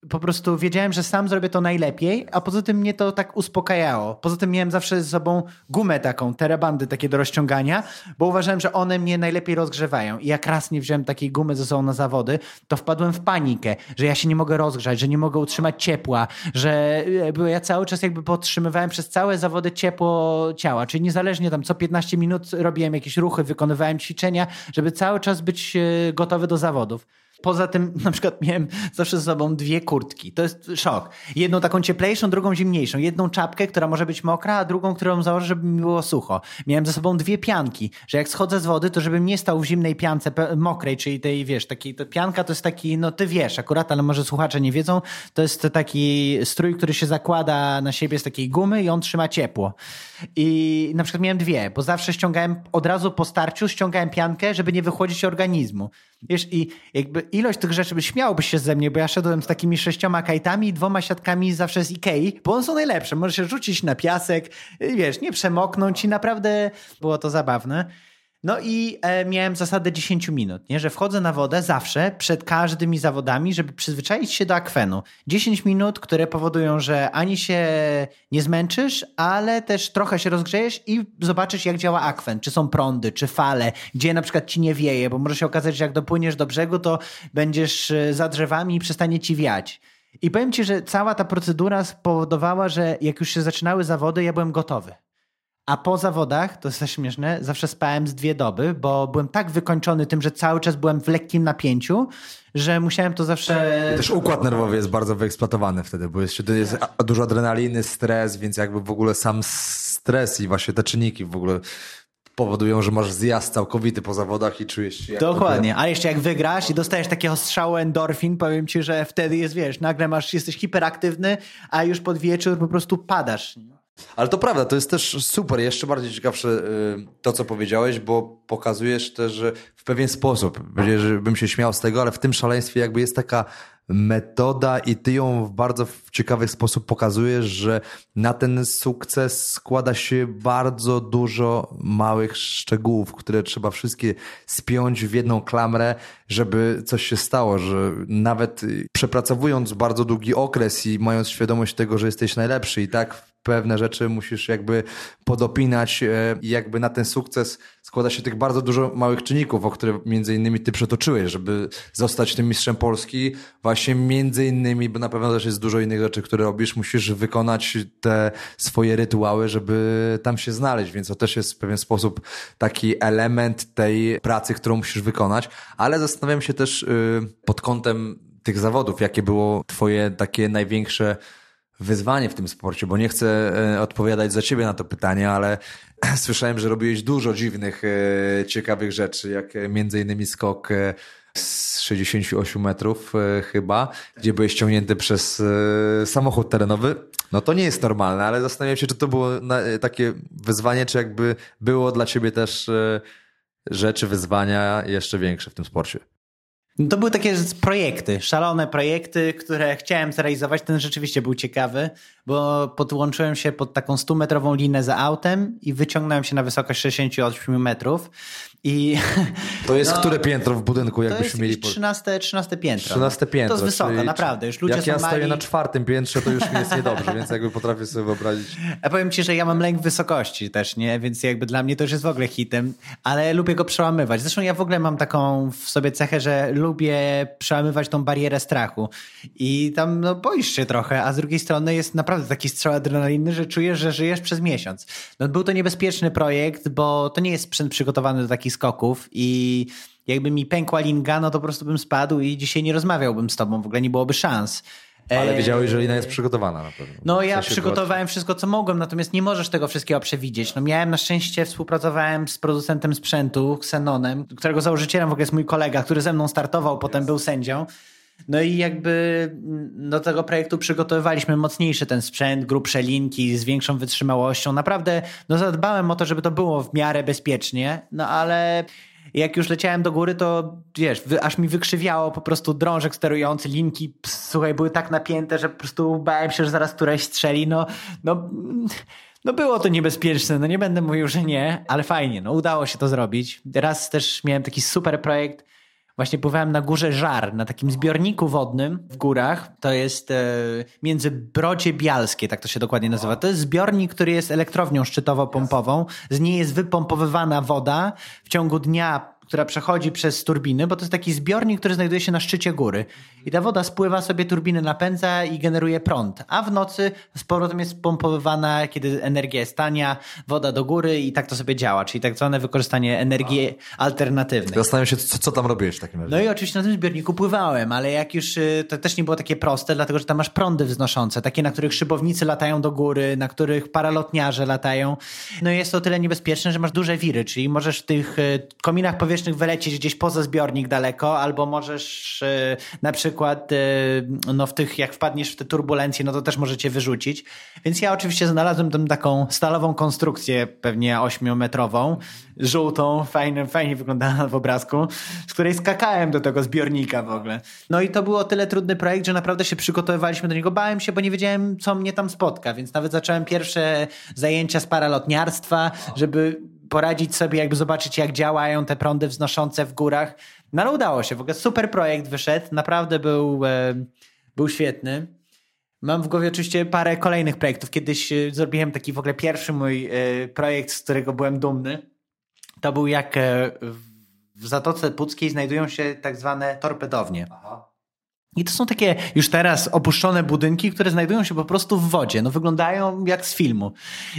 po prostu wiedziałem, że sam zrobię to najlepiej, a poza tym mnie to tak uspokajało. Poza tym miałem zawsze ze sobą gumę taką, terabandy takie do rozciągania, bo uważałem, że one mnie najlepiej rozgrzewają. I jak raz nie wziąłem takiej gumy ze sobą na zawody, to wpadłem w panikę, że ja się nie mogę rozgrzać, że nie mogę utrzymać ciepła, że e, ja cały czas jakby podtrzymywałem przez całe zawody ciepło ciała, czyli niezależnie tam co 15 minut robiłem jakieś ruchy, wykonywałem ćwiczenia, żeby cały czas być e, gotowy do zawodów. Poza tym (laughs) na przykład miałem zawsze ze sobą dwie kurtki. To jest szok. Jedną taką cieplejszą, drugą zimniejszą. Jedną czapkę, która może być mokra, a drugą, którą założę, żeby mi było sucho. Miałem ze sobą dwie pianki, że jak schodzę z wody, to żebym nie stał w zimnej piance mokrej, czyli tej, wiesz, takiej, to pianka to jest taki, no ty wiesz akurat, ale może słuchacze nie wiedzą, to jest taki strój, który się zakłada na siebie z takiej gumy i on trzyma ciepło. I na przykład miałem dwie, bo zawsze ściągałem od razu po starciu, ściągałem piankę, żeby nie wychłodzić organizmu. Wiesz, i jakby ilość tych rzeczy, śmiałbyś się ze mnie, bo ja szedłem z takimi sześcioma kajtami i dwoma siatkami zawsze z Ikei, bo one są najlepsze. Możesz się rzucić na piasek, wiesz, nie przemoknąć i naprawdę było to zabawne. No i e, miałem zasadę 10 minut, nie? że wchodzę na wodę zawsze przed każdymi zawodami, żeby przyzwyczaić się do akwenu. 10 minut, które powodują, że ani się nie zmęczysz, ale też trochę się rozgrzejesz i zobaczysz, jak działa akwen. Czy są prądy, czy fale, gdzie na przykład ci nie wieje, bo może się okazać, że jak dopłyniesz do brzegu, to będziesz e, za drzewami i przestanie ci wiać. I powiem ci, że cała ta procedura spowodowała, że jak już się zaczynały zawody, ja byłem gotowy. A po zawodach, to jest też śmieszne, zawsze spałem z dwie doby, bo byłem tak wykończony tym, że cały czas byłem w lekkim napięciu, że musiałem to zawsze... I też układ nerwowy jest bardzo wyeksploatowany wtedy, bo jeszcze jest dużo adrenaliny, stres, więc jakby w ogóle sam stres i właśnie te czynniki w ogóle powodują, że masz zjazd całkowity po zawodach i czujesz się Dokładnie, a jeszcze jak wygrasz i dostajesz takiego strzału endorfin, powiem ci, że wtedy jest, wiesz, nagle masz, jesteś hiperaktywny, a już pod wieczór po prostu padasz. Ale to prawda, to jest też super, jeszcze bardziej ciekawsze y, to, co powiedziałeś, bo pokazujesz też, że w pewien sposób, bym się śmiał z tego, ale w tym szaleństwie jakby jest taka metoda i ty ją w bardzo ciekawy sposób pokazujesz, że na ten sukces składa się bardzo dużo małych szczegółów, które trzeba wszystkie spiąć w jedną klamrę, żeby coś się stało, że nawet przepracowując bardzo długi okres i mając świadomość tego, że jesteś najlepszy i tak pewne rzeczy musisz jakby podopinać e, i jakby na ten sukces składa się tych bardzo dużo małych czynników, o które między innymi ty przetoczyłeś, żeby zostać tym mistrzem Polski. Właśnie między innymi, bo na pewno też jest dużo innych rzeczy, które robisz, musisz wykonać te swoje rytuały, żeby tam się znaleźć, więc to też jest w pewien sposób taki element tej pracy, którą musisz wykonać, ale zastanawiam się też y, pod kątem tych zawodów, jakie było twoje takie największe wyzwanie w tym sporcie, bo nie chcę e, odpowiadać za ciebie na to pytanie, ale (clears throat) słyszałem, że robiłeś dużo dziwnych, e, ciekawych rzeczy, jak e, między innymi skok z 68 metrów chyba, gdzie byłeś ściągnięty przez samochód terenowy. No to nie jest normalne, ale zastanawiam się, czy to było takie wyzwanie, czy jakby było dla ciebie też rzeczy, wyzwania jeszcze większe w tym sporcie. To były takie projekty, szalone projekty, które chciałem zrealizować. Ten rzeczywiście był ciekawy, bo podłączyłem się pod taką 100-metrową linę za autem i wyciągnąłem się na wysokość 68 metrów. I, to jest (laughs) no, które piętro w budynku, jakbyśmy mieli? 13, 13 piętro. 13 piętro. To jest wysoko, naprawdę. Już ludzie jak ja mali... stoję na czwartym piętrze, to już mi jest niedobrze, więc jakby potrafię sobie wyobrazić. Ja powiem ci, że ja mam lęk wysokości też, nie? Więc jakby dla mnie to już jest w ogóle hitem, ale lubię go przełamywać. Zresztą ja w ogóle mam taką w sobie cechę, że lubię przełamywać tą barierę strachu. I tam no, boisz się trochę, a z drugiej strony jest naprawdę taki strzał adrenaliny, że czujesz, że żyjesz przez miesiąc. No, był to niebezpieczny projekt, bo to nie jest sprzęt przygotowany do takich skoków i jakby mi pękła linga, no to po prostu bym spadł i dzisiaj nie rozmawiałbym z tobą, w ogóle nie byłoby szans. Ale e, wiedziałeś, że lina jest przygotowana na pewno. No ja przygotowałem wszystko, co mogłem, natomiast nie możesz tego wszystkiego przewidzieć. No miałem na szczęście, współpracowałem z producentem sprzętu, Xenonem, którego założycielem w ogóle jest mój kolega, który ze mną startował, potem był sędzią. No i jakby do tego projektu przygotowywaliśmy mocniejszy ten sprzęt, grubsze linki z większą wytrzymałością. Naprawdę no zadbałem o to, żeby to było w miarę bezpiecznie, no ale jak już leciałem do góry, to wiesz, aż mi wykrzywiało po prostu drążek sterujący, linki, słuchaj, były tak napięte, że po prostu bałem się, że zaraz któraś strzeli, no, no, no było to niebezpieczne, no nie będę mówił, że nie, ale fajnie, no udało się to zrobić. Raz też miałem taki super projekt, Właśnie pływałem na górze Żar, na takim zbiorniku wodnym w górach. To jest e, między Brodzie Bialskie, tak to się dokładnie nazywa. To jest zbiornik, który jest elektrownią szczytowo-pompową. Z niej jest wypompowywana woda. W ciągu dnia która przechodzi przez turbiny, bo to jest taki zbiornik, który znajduje się na szczycie góry. I ta woda spływa sobie, turbiny napędza i generuje prąd. A w nocy z powrotem jest pompowywana, kiedy energia jest tania, woda do góry i tak to sobie działa, czyli tak zwane wykorzystanie energii alternatywnej. Zastanawiam się, co, co tam robiłeś w takim razie. No i oczywiście na tym zbiorniku pływałem, ale jak już, y, to też nie było takie proste, dlatego że tam masz prądy wznoszące, takie, na których szybownicy latają do góry, na których paralotniarze latają. No i jest to tyle niebezpieczne, że masz duże wiry, czyli możesz w tych y, kominach powietrznych powietrznych wylecieć gdzieś poza zbiornik daleko, albo możesz yy, na przykład yy, no w tych, jak wpadniesz w te turbulencje, no to też możecie wyrzucić. Więc ja oczywiście znalazłem tam taką stalową konstrukcję, pewnie ośmiometrową, żółtą, fajnie, fajnie wyglądała w obrazku, z której skakałem do tego zbiornika w ogóle. No i to było tyle trudny projekt, że naprawdę się przygotowywaliśmy do niego. Bałem się, bo nie wiedziałem, co mnie tam spotka, więc nawet zacząłem pierwsze zajęcia z paralotniarstwa, żeby poradzić sobie, jakby zobaczyć, jak działają te prądy wznoszące w górach. No ale udało się, w ogóle super projekt wyszedł, naprawdę był, e, był świetny. Mam w głowie oczywiście parę kolejnych projektów. Kiedyś e, zrobiłem taki w ogóle pierwszy mój e, projekt, z którego byłem dumny. To był jak w Zatoce Puckiej znajdują się tak zwane torpedownie. Aha. I to są takie już teraz opuszczone budynki, które znajdują się po prostu w wodzie. No wyglądają jak z filmu.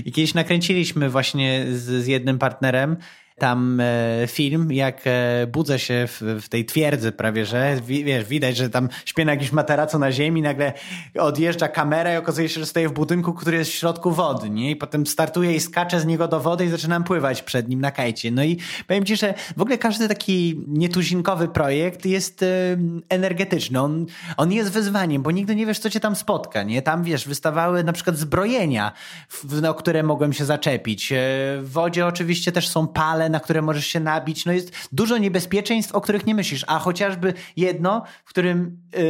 I kiedyś nakręciliśmy właśnie z, z jednym partnerem tam e, film, jak e, budzę się w, w, tej twierdzy prawie, że wiesz, widać, że tam śpię na jakimś materacu na ziemi, nagle odjeżdża kamera i okazuje się, że stoję w budynku, który jest w środku wody, nie? I potem startuję i skaczę z niego do wody i zaczynam pływać przed nim na kajcie. No i powiem ci, że w ogóle każdy taki nietuzinkowy projekt jest e, energetyczny. On, on jest wyzwaniem, bo nigdy nie wiesz, co cię tam spotka, nie? Tam, wiesz, wystawały na przykład zbrojenia, w, no, które mogłem się zaczepić. W wodzie oczywiście też są pale, na które możesz się nabić. No jest dużo niebezpieczeństw, o których nie myślisz. A chociażby jedno, w którym yy,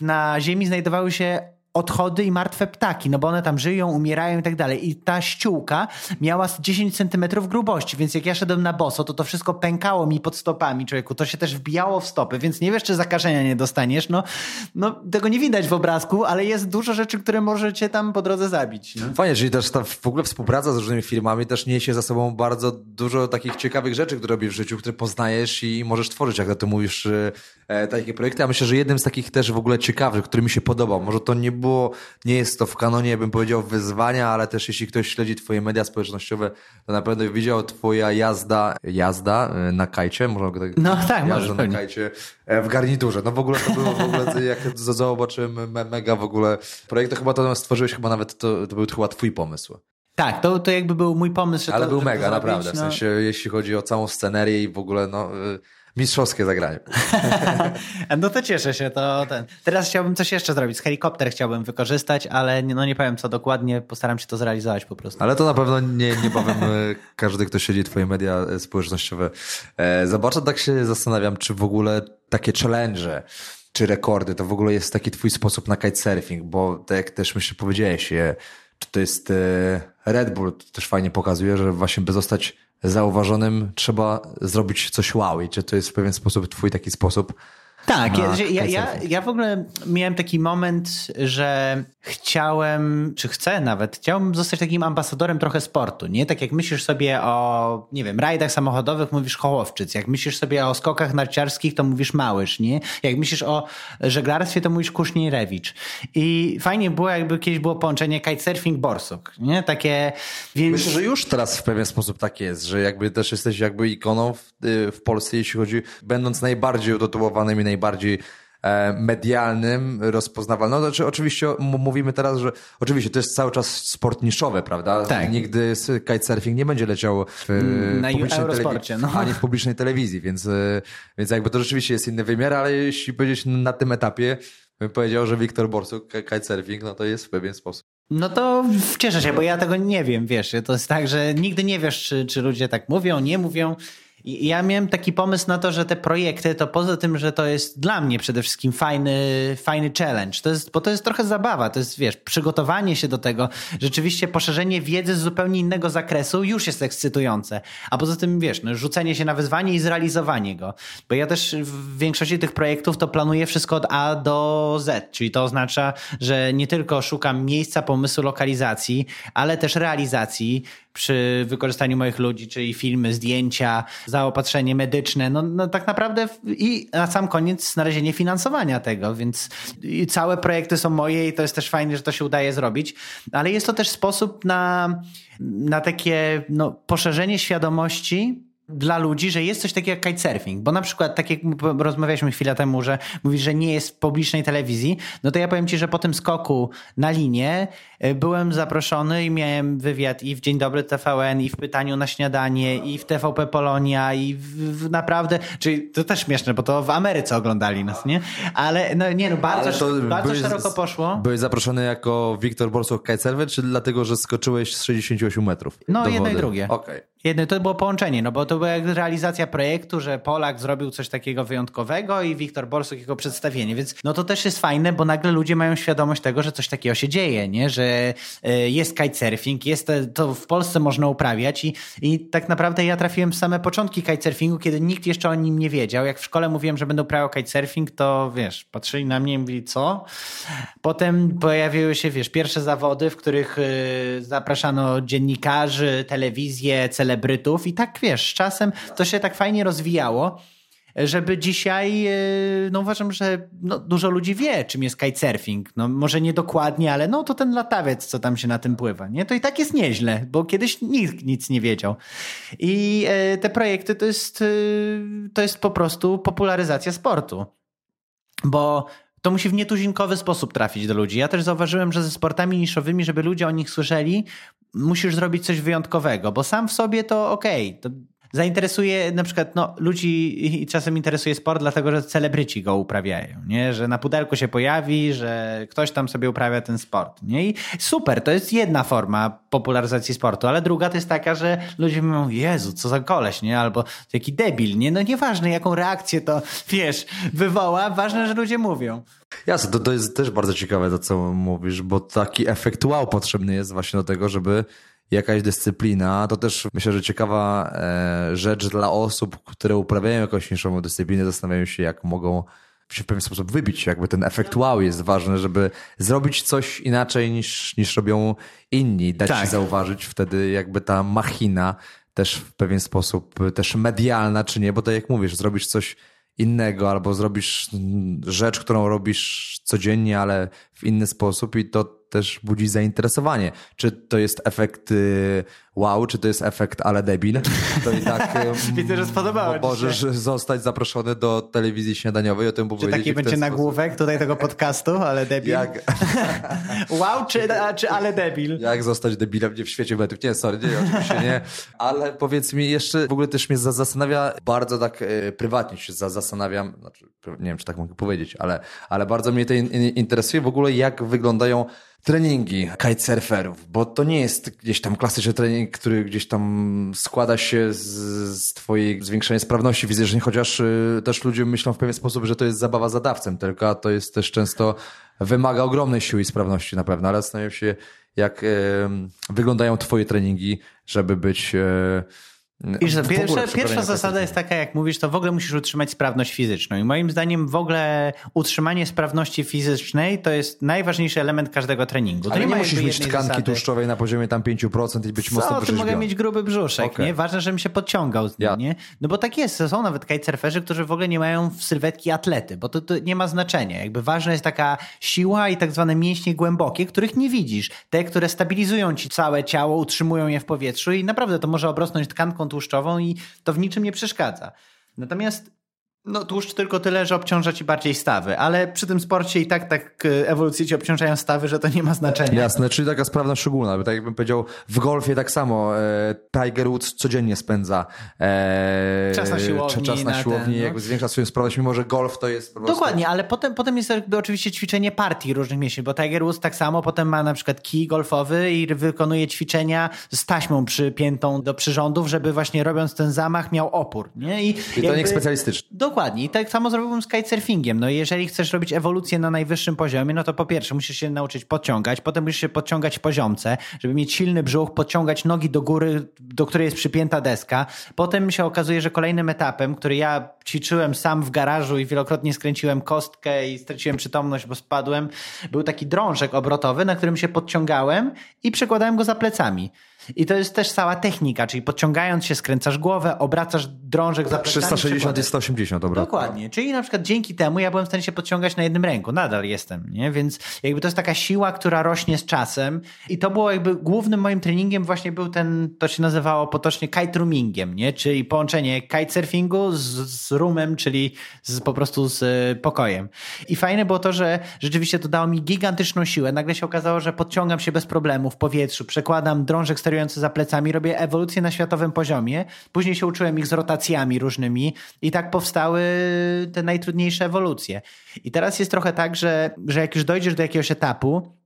na Ziemi znajdowały się odchody i martwe ptaki, no bo one tam żyją, umierają i tak dalej. I ta ściółka miała 10 centymetrów grubości, więc jak ja szedłem na boso, to to wszystko pękało mi pod stopami, człowieku. To się też wbijało w stopy, więc nie wiesz, czy zakażenia nie dostaniesz. No, no tego nie widać w obrazku, ale jest dużo rzeczy, które możecie tam po drodze zabić. No. Fajnie, czyli też ta w ogóle współpraca z różnymi firmami też niesie za sobą bardzo dużo takich ciekawych rzeczy, które robisz w życiu, które poznajesz i możesz tworzyć, jak to mówisz, e, e, takie projekty. Ja myślę, że jednym z takich też w ogóle ciekawych, który mi się podobał, może to nie było, nie jest to w kanonie, bym powiedział, wyzwania, ale też jeśli ktoś śledzi twoje media społecznościowe, to na pewno widział twoja jazda, jazda e, na kajcie, może tak, No tak, jazda na kajcie e, w garniturze. No w ogóle to było w ogóle, jak zobaczyłem mega w ogóle projekt, to chyba to stworzyłeś, chyba nawet to, to był chyba twój pomysł. Tak, to, to jakby był mój pomysł. Ale to, był mega, naprawdę. No... W sensie, jeśli chodzi o całą scenerię i w ogóle, no, y, Mistrzowskie zagranie. (laughs) no to cieszę się. To ten. Teraz chciałbym coś jeszcze zrobić. Helikopter chciałbym wykorzystać, ale no nie powiem co dokładnie. Postaram się to zrealizować po prostu. Ale to na pewno nie, niebawem e, (laughs) każdy, kto siedzi twoje media e, społecznościowe e, zobaczę. Tak się zastanawiam, czy w ogóle takie challenge czy rekordy, to w ogóle jest taki twój sposób na kitesurfing, bo tak jak też myślę powiedziałeś, czy to jest Red Bull, to też fajnie pokazuje, że właśnie by zostać zauważonym trzeba zrobić coś wow. I czy to jest w pewien sposób twój taki sposób tak, ja, ja, ja, ja, w ogóle miałem taki moment, że chciałem, czy chcę nawet, chciałem zostać takim ambasadorem trochę sportu, nie? Tak jak myślisz sobie o, nie wiem, rajdach samochodowych, mówisz Hołowczyc, jak myślisz sobie o skokach narciarskich, to mówisz Małysz, nie? Jak myślisz o żeglarstwie, to mówisz Kuszniej-Rewicz. I fajnie było, jakby kiedyś było połączenie kitesurfing-borsuk, nie? Takie... Więc... Myślę, że już teraz w pewien sposób tak jest, że jakby też jesteś jakby ikoną w, y, w Polsce, jeśli chodzi, będąc najbardziej utytułowanym i najbardziej E, medialnym, rozpoznawalnym. No, znaczy, oczywiście mówimy teraz, że oczywiście to jest cały czas sport niszowy, prawda? Tak. Nigdy kitesurfing nie będzie leciał w Na publicznej telewizji, no. ani w publicznej telewizji, więc, e, więc jakby to rzeczywiście jest inny wymiar, ale jeśli powiedzieć na tym etapie, bym powiedział, że Wiktor Borsuk, kitesurfing, no to jest w pewien sposób. No to cieszę się, bo ja tego nie wiem, wiesz, to jest tak, że nigdy nie wiesz, czy, czy ludzie tak mówią, nie mówią. Ja miałem taki pomysł na to, że te projekty, to poza tym, że to jest dla mnie przede wszystkim fajny, fajny challenge, to jest, bo to jest trochę zabawa, to jest, wiesz, przygotowanie się do tego, rzeczywiście poszerzenie wiedzy z zupełnie innego zakresu już jest ekscytujące. A poza tym, wiesz, no, rzucenie się na wyzwanie i zrealizowanie go. Bo ja też w większości tych projektów to planuję wszystko od A do Z, czyli to oznacza, że nie tylko szukam miejsca, pomysłu, lokalizacji, ale też realizacji, przy wykorzystaniu moich ludzi, czyli filmy, zdjęcia, zaopatrzenie medyczne, no, no tak naprawdę i na sam koniec znalezienie finansowania tego, więc całe projekty są moje i to jest też fajne, że to się udaje zrobić, ale jest to też sposób na, na takie no, poszerzenie świadomości dla ludzi, że jest coś takiego jak kitesurfing, bo na przykład, tak jak rozmawialiśmy chwilę temu, że mówisz, że nie jest w publicznej telewizji, no to ja powiem ci, że po tym skoku na linię y, byłem zaproszony i miałem wywiad i w Dzień Dobry TVN, i w Pytaniu na Śniadanie, i w TVP Polonia, i w, w naprawdę, czyli to też śmieszne, bo to w Ameryce oglądali nas, nie? Ale no nie, no bardzo, bardzo szeroko poszło. Byłeś zaproszony jako Wiktor Borsuk kitesurfer, czy dlatego, że skoczyłeś z 68 metrów? No jedno i drugie. Okej. Okay. Jedno, to było połączenie, no bo to była realizacja projektu, że Polak zrobił coś takiego wyjątkowego i Wiktor Borsuk jego przedstawienie, więc no to też jest fajne, bo nagle ludzie mają świadomość tego, że coś takiego się dzieje, nie? że e, jest kitesurfing, jest to w Polsce można uprawiać i, i tak naprawdę ja trafiłem w same początki kitesurfingu, kiedy nikt jeszcze o nim nie wiedział. Jak w szkole mówiłem, że będę uprawiał kitesurfing, to wiesz, patrzyli na mnie i mówili, co? Potem pojawiły się, wiesz, pierwsze zawody, w których y, zapraszano dziennikarzy, telewizję, celebrytów i tak wiesz, czasem to się tak fajnie rozwijało, żeby dzisiaj, e, no uważam, że no, dużo ludzi wie, czym jest kitesurfing. No może nie dokładnie, ale no to ten latawiec, co tam się na tym pływa, nie? To i tak jest nieźle, bo kiedyś nikt nic nie wiedział. I e, te projekty to jest, e, to jest po prostu popularyzacja sportu. Bo to musi w nietuzinkowy sposób trafić do ludzi. Ja też zauważyłem, że ze sportami niszowymi, żeby ludzie o nich słyszeli, musisz zrobić coś wyjątkowego, bo sam w sobie to okej, okay, zainteresuje na przykład no, ludzi czasem interesuje sport, dlatego że celebryci go uprawiają, nie? że na pudelku się pojawi, że ktoś tam sobie uprawia ten sport. Nie? I super, to jest jedna forma popularyzacji sportu, ale druga to jest taka, że ludzie mówią, Jezu, co za koleś, nie? albo jaki debil, nie? no nieważne jaką reakcję to, wiesz, wywoła, ważne, że ludzie mówią. Jasne, to, to jest też bardzo ciekawe to, co mówisz, bo taki efekt wow potrzebny jest właśnie do tego, żeby jakaś dyscyplina, to też myślę, że ciekawa e, rzecz dla osób, które uprawiają jakąś niższą dyscyplinę, zastanawiają się, jak mogą się w pewien sposób wybić. Jakby ten efekt wow jest ważny, żeby zrobić coś inaczej niż, niż robią inni, dać tak. się zauważyć. Wtedy jakby ta machina też w pewien sposób, też medialna, czy nie, bo tak jak mówisz, zrobisz coś innego albo zrobisz rzecz, którą robisz codziennie, ale w inny sposób i to też budzi zainteresowanie. Czy to jest efekt y, wow, czy to jest efekt ale debil, to i tak (laughs) Widzę, że spodobało możesz zostać zaproszony do telewizji śniadaniowej o tym powiedzieć. Czy taki będzie nagłówek tutaj tego podcastu, ale debil? Jak... (laughs) wow, czy, czy ale debil? Jak zostać debilem nie w świecie mediów? Nie, sorry, nie, oczywiście nie. Ale powiedz mi jeszcze, w ogóle też mnie zastanawia, bardzo tak e, prywatnie się zastanawiam, znaczy, nie wiem, czy tak mogę powiedzieć, ale, ale bardzo mnie to interesuje w ogóle, jak wyglądają treningi kitesurferów, bo to nie jest gdzieś tam klasyczny trening, który gdzieś tam składa się z, z twojej zwiększenia sprawności fizycznej, chociaż y, też ludzie myślą w pewien sposób, że to jest zabawa zadawcem, tylko to jest też często wymaga ogromnej siły i sprawności na pewno, ale zastanawiam się, jak y, wyglądają twoje treningi, żeby być y, i że pierwsza, pierwsza zasada jest taka, jak mówisz, to w ogóle musisz utrzymać sprawność fizyczną. I moim zdaniem w ogóle utrzymanie sprawności fizycznej to jest najważniejszy element każdego treningu. Ale nie, nie musisz mieć tkanki zasady. tłuszczowej na poziomie tam 5% i być Co, mocno ty mogę mieć gruby brzuszek, okay. nie? Ważne, żebym się podciągał z nim, ja. nie? No bo tak jest. Są nawet kitesurferzy, którzy w ogóle nie mają sylwetki atlety, bo to, to nie ma znaczenia. Jakby ważna jest taka siła i tak zwane mięśnie głębokie, których nie widzisz. Te, które stabilizują ci całe ciało, utrzymują je w powietrzu i naprawdę to może obrosnąć tkanką tłuszczową i to w niczym nie przeszkadza. Natomiast no tłuszcz tylko tyle, że obciąża ci bardziej stawy, ale przy tym sporcie i tak tak e, ewolucję ci obciążają stawy, że to nie ma znaczenia. Jasne, czyli taka sprawna szczególna, bo tak jakbym powiedział, w golfie tak samo e, Tiger Woods codziennie spędza e, czas na siłowni, czas na siłowni ten, no. jakby zwiększa swoją sprawność, mimo że golf to jest po prostu... Dokładnie, ale potem, potem jest jakby oczywiście ćwiczenie partii różnych mięśni, bo Tiger Woods tak samo potem ma na przykład kij golfowy i wykonuje ćwiczenia z taśmą przypiętą do przyrządów, żeby właśnie robiąc ten zamach miał opór. Nie? I, I jakby... to nie specjalistyczny. Dokładnie. I tak samo zrobiłbym z kitesurfingiem. No jeżeli chcesz robić ewolucję na najwyższym poziomie, no to po pierwsze musisz się nauczyć podciągać, potem musisz się podciągać w poziomce, żeby mieć silny brzuch, podciągać nogi do góry, do której jest przypięta deska. Potem się okazuje, że kolejnym etapem, który ja ćwiczyłem sam w garażu i wielokrotnie skręciłem kostkę i straciłem przytomność, bo spadłem, był taki drążek obrotowy, na którym się podciągałem i przekładałem go za plecami. I to jest też cała technika, czyli podciągając się skręcasz głowę, obracasz drążek za plecami. 360 i 180 dobra. Dokładnie. Czyli na przykład dzięki temu ja byłem w stanie się podciągać na jednym ręku. Nadal jestem, nie? Więc jakby to jest taka siła, która rośnie z czasem i to było jakby głównym moim treningiem właśnie był ten, to się nazywało potocznie kite roomingiem, nie? Czyli połączenie kitesurfingu z, z roomem, czyli z, po prostu z e, pokojem. I fajne było to, że rzeczywiście to dało mi gigantyczną siłę. Nagle się okazało, że podciągam się bez problemu w powietrzu, przekładam drążek sterujący za plecami, robię ewolucję na światowym poziomie. Później się uczyłem ich z rotacjami różnymi i tak powstały te najtrudniejsze ewolucje. I teraz jest trochę tak, że, że jak już dojdziesz do jakiegoś etapu,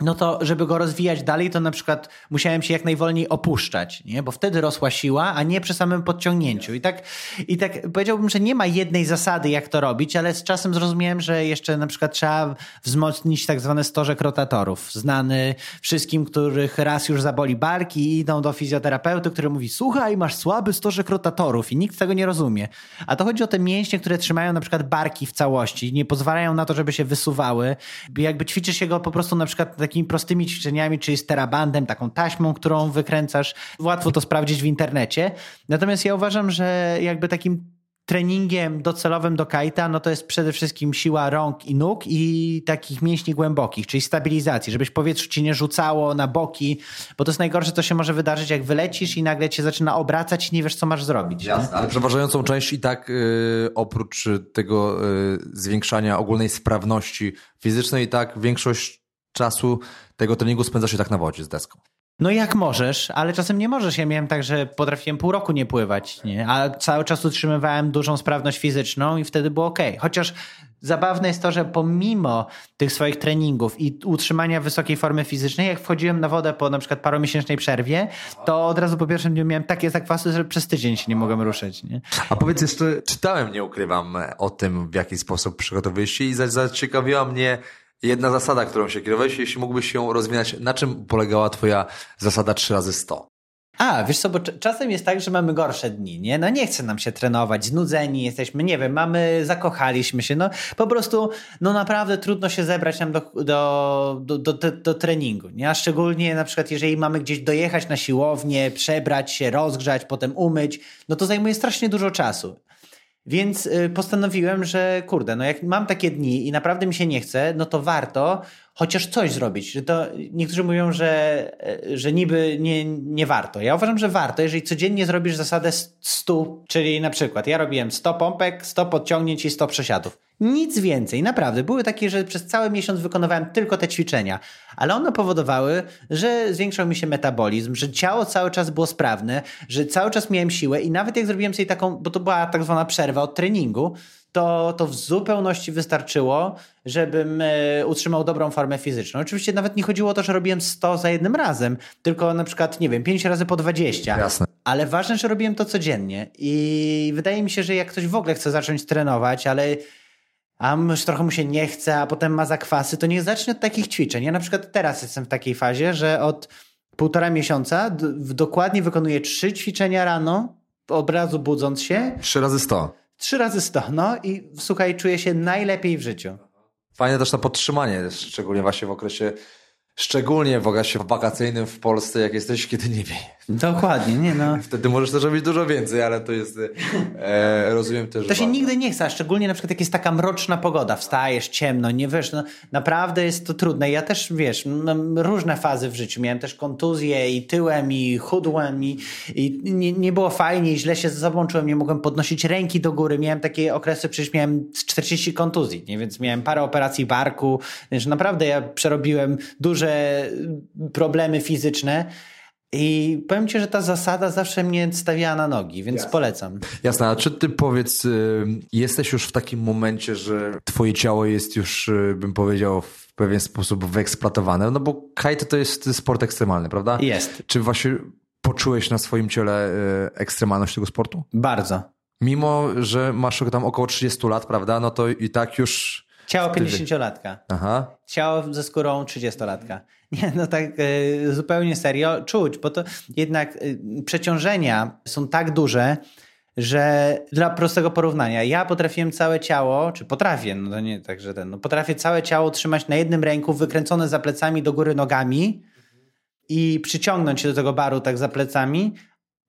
no to żeby go rozwijać dalej, to na przykład musiałem się jak najwolniej opuszczać, nie? bo wtedy rosła siła, a nie przy samym podciągnięciu. I tak, I tak powiedziałbym, że nie ma jednej zasady, jak to robić, ale z czasem zrozumiałem, że jeszcze na przykład trzeba wzmocnić tak zwany stożek rotatorów, znany wszystkim, których raz już zaboli barki i idą do fizjoterapeuty, który mówi, słuchaj, masz słaby stożek rotatorów i nikt tego nie rozumie. A to chodzi o te mięśnie, które trzymają na przykład barki w całości, nie pozwalają na to, żeby się wysuwały. Jakby ćwiczysz się go po prostu na przykład takimi prostymi ćwiczeniami, czyli z terabandem, taką taśmą, którą wykręcasz. Łatwo to sprawdzić w internecie. Natomiast ja uważam, że jakby takim treningiem docelowym do kajta, no to jest przede wszystkim siła rąk i nóg i takich mięśni głębokich, czyli stabilizacji, żebyś powietrze ci nie rzucało na boki, bo to jest najgorsze, co się może wydarzyć, jak wylecisz i nagle cię zaczyna obracać i nie wiesz, co masz zrobić. Jasne, ale przeważającą część i tak yy, oprócz tego yy, zwiększania ogólnej sprawności fizycznej, i tak większość czasu tego treningu spędza się tak na wodzie z deską. No jak możesz, ale czasem nie możesz. Ja miałem tak, że potrafiłem pół roku nie pływać, nie? a cały czas utrzymywałem dużą sprawność fizyczną i wtedy było ok. Chociaż zabawne jest to, że pomimo tych swoich treningów i utrzymania wysokiej formy fizycznej, jak wchodziłem na wodę po na przykład paromiesięcznej przerwie, to od razu po pierwszym dniu miałem takie zakwasy, że przez tydzień się nie mogłem ruszyć. Nie? A powiedz jeszcze, czytałem, nie ukrywam, o tym, w jaki sposób przygotowujesz się i zaciekawiła mnie jedna zasada, którą się kierowałeś, jeśli mógłbyś się rozwinąć, na czym polegała twoja zasada 3 razy 100? A, wiesz co, bo czasem jest tak, że mamy gorsze dni, nie? No nie chce nam się trenować, znudzeni jesteśmy, nie wiem, mamy, zakochaliśmy się, no po prostu, no naprawdę trudno się zebrać nam do, do, do, do, do treningu, nie? A szczególnie na przykład, jeżeli mamy gdzieś dojechać na siłownię, przebrać się, rozgrzać, potem umyć, no to zajmuje strasznie dużo czasu. Więc y, postanowiłem, że kurde, no jak mam takie dni i naprawdę mi się nie chce, no to warto chociaż coś zrobić. Że to niektórzy mówią, że, e, że niby nie, nie warto. Ja uważam, że warto, jeżeli codziennie zrobisz zasadę 100, czyli na przykład ja robiłem 100 pompek, 100 podciągnięć i 100 przesiadów. Nic więcej, naprawdę. Były takie, że przez cały miesiąc wykonywałem tylko te ćwiczenia, ale one powodowały, że zwiększał mi się metabolizm, że ciało cały czas było sprawne, że cały czas miałem siłę i nawet jak zrobiłem sobie taką, bo to była tak zwana przerwa od treningu, to, to w zupełności wystarczyło, żebym e, utrzymał dobrą formę fizyczną. Oczywiście nawet nie chodziło o to, że robiłem 100 za jednym razem, tylko na przykład, nie wiem, 5 razy po 20. Jasne. Ale ważne, że robiłem to codziennie. I wydaje mi się, że jak ktoś w ogóle chce zacząć trenować, ale a już trochę mu się nie chce, a potem ma zakwasy, to niech zacznie od takich ćwiczeń. Ja na przykład teraz jestem w takiej fazie, że od półtora miesiąca dokładnie wykonuję trzy ćwiczenia rano, od razu budząc się. Trzy razy 100. Trzy razy sto, no i słuchaj, czuję się najlepiej w życiu. Fajne też na podtrzymanie, szczególnie właśnie w okresie Szczególnie w okresie wakacyjnym w Polsce, jak jesteś, kiedy nie wieje. Dokładnie, nie no. (laughs) Wtedy możesz też robić dużo więcej, ale to jest, e, rozumiem też. To się nigdy nie chce, a szczególnie na przykład jak jest taka mroczna pogoda, wstajesz ciemno, nie wiesz, no, naprawdę jest to trudne. Ja też, wiesz, mam różne fazy w życiu. Miałem też kontuzję i tyłem, i chudłem, i, i nie, nie było fajnie, i źle się ze sobą czułem, nie mogłem podnosić ręki do góry. Miałem takie okresy, przecież miałem 40 kontuzji, nie? więc miałem parę operacji barku, więc naprawdę ja przerobiłem duże problemy fizyczne. I powiem ci, że ta zasada zawsze mnie stawiała na nogi, więc Jasne. polecam. Jasne, a czy ty powiedz, y, jesteś już w takim momencie, że twoje ciało jest już, y, bym powiedział, w pewien sposób wyeksploatowane? No bo kite to jest sport ekstremalny, prawda? Jest. Czy właśnie poczułeś na swoim ciele y, ekstremalność tego sportu? Bardzo. Mimo, że masz tam około 30 lat, prawda? No to i tak już Ciało 50-latka. Aha. Ciało ze skórą 30-latka. (laughs) Nie, no tak y, zupełnie serio czuć, bo to jednak y, przeciążenia są tak duże, że dla prostego porównania, ja potrafiłem całe ciało, czy potrafię, no to nie tak, że ten, no potrafię całe ciało trzymać na jednym ręku, wykręcone za plecami do góry nogami i przyciągnąć się do tego baru tak za plecami,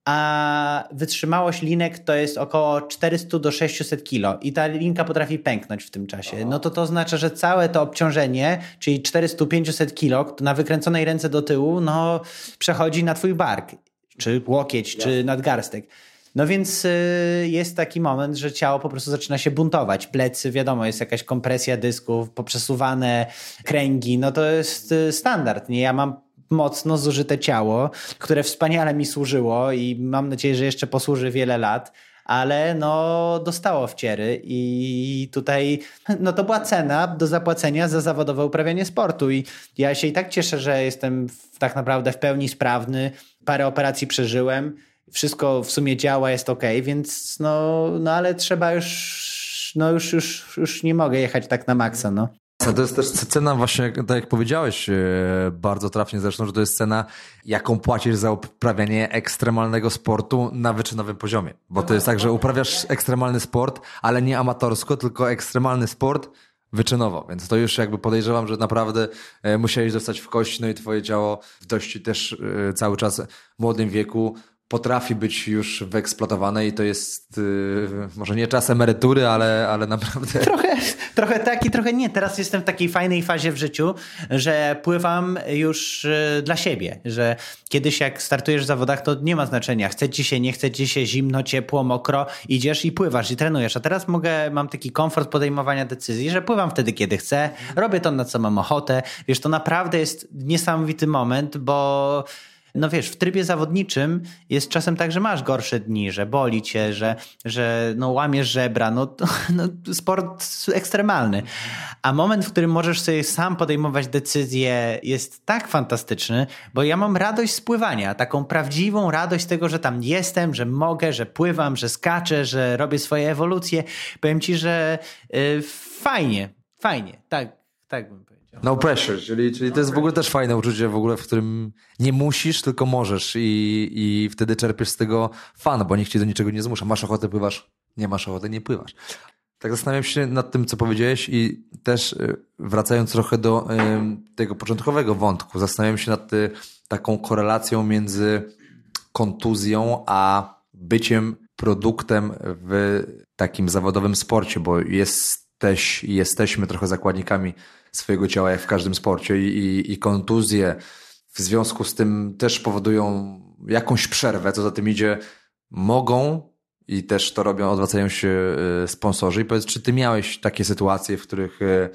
a wytrzymałość linek to jest około 400 do 600 kilo i ta linka potrafi pęknąć w tym czasie. No to to oznacza, że całe to obciążenie, czyli 400-500 kilo na wykręconej ręce do tyłu, no przechodzi na twój bark, czy łokieć, czy nadgarstek. No więc y, jest taki moment, że ciało po prostu zaczyna się buntować. Plecy, wiadomo, jest jakaś kompresja dysków, poprzesuwane kręgi, no to jest y, standard. Nie? Ja mam mocno zużyte ciało, które wspaniale mi służyło i mam nadzieję, że jeszcze posłuży wiele lat, ale no dostało wciery i tutaj no to była cena do zapłacenia za zawodowe uprawianie sportu i ja się i tak cieszę, że jestem w, tak naprawdę w pełni sprawny, parę operacji przeżyłem, wszystko w sumie działa, jest ok, więc no, no ale trzeba już, no już, już, już nie mogę jechać tak na maksa, no. To jest też cena właśnie, tak jak powiedziałeś e, bardzo trafnie zresztą, że to jest cena, jaką płacisz za uprawianie ekstremalnego sportu na wyczynowym poziomie. Bo to jest tak, że uprawiasz ekstremalny sport, ale nie amatorsko, tylko ekstremalny sport wyczynowo, więc to już jakby podejrzewam, że naprawdę e, musiałeś dostać w kość, no i twoje ciało w dość też e, cały czas młodym wieku potrafi być już wyeksploatowane i to jest yy, może nie czas emerytury, ale, ale naprawdę... (laughs) Trochę, trochę tak i trochę nie. Teraz jestem w takiej fajnej fazie w życiu, że pływam już yy, dla siebie, że kiedyś jak startujesz w zawodach, to nie ma znaczenia. Chce ci się, nie chce ci się, zimno, ciepło, mokro, idziesz i pływasz i trenujesz. A teraz mogę, mam taki komfort podejmowania decyzji, że pływam wtedy, kiedy chcę, robię to, na co mam ochotę. Wiesz, to naprawdę jest niesamowity moment, bo no wiesz, w trybie zawodniczym jest czasem tak, że masz gorsze dni, że boli cię, że, że no łamiesz żebra, no, to, (laughs) no sport ekstremalny. A moment, w którym możesz sobie sam podejmować decyzje jest tak fantastyczny, bo ja mam radość z pływania, taką prawdziwą radość tego, że tam jestem, że mogę, że pływam, że skaczę, że robię swoje ewolucje. Powiem ci, że yy, fajnie, fajnie, tak, tak bym powiedział. No pressure, czyli, czyli to jest w ogóle też fajne uczucie w ogóle, w którym nie musisz, tylko możesz i, i wtedy czerpiesz z tego fan, bo nikt cię do niczego nie zmusza. Masz ochotę, pływasz, nie masz ochoty, nie pływasz. Tak zastanawiam się nad tym, co powiedziałeś i też y, wracając trochę do tego początkowego wątku, zastanawiam się nad y, taką korelacją między kontuzją a byciem produktem w takim zawodowym sporcie, bo jesteś, jesteśmy trochę zakładnikami swojego ciała, jak w każdym sporcie i, i, i kontuzje w związku z tym też powodują jakąś przerwę, co za tym idzie, mogą i też to robią, odwracają się e, sponsorzy. I powiedz, czy ty miałeś takie sytuacje, w których, e,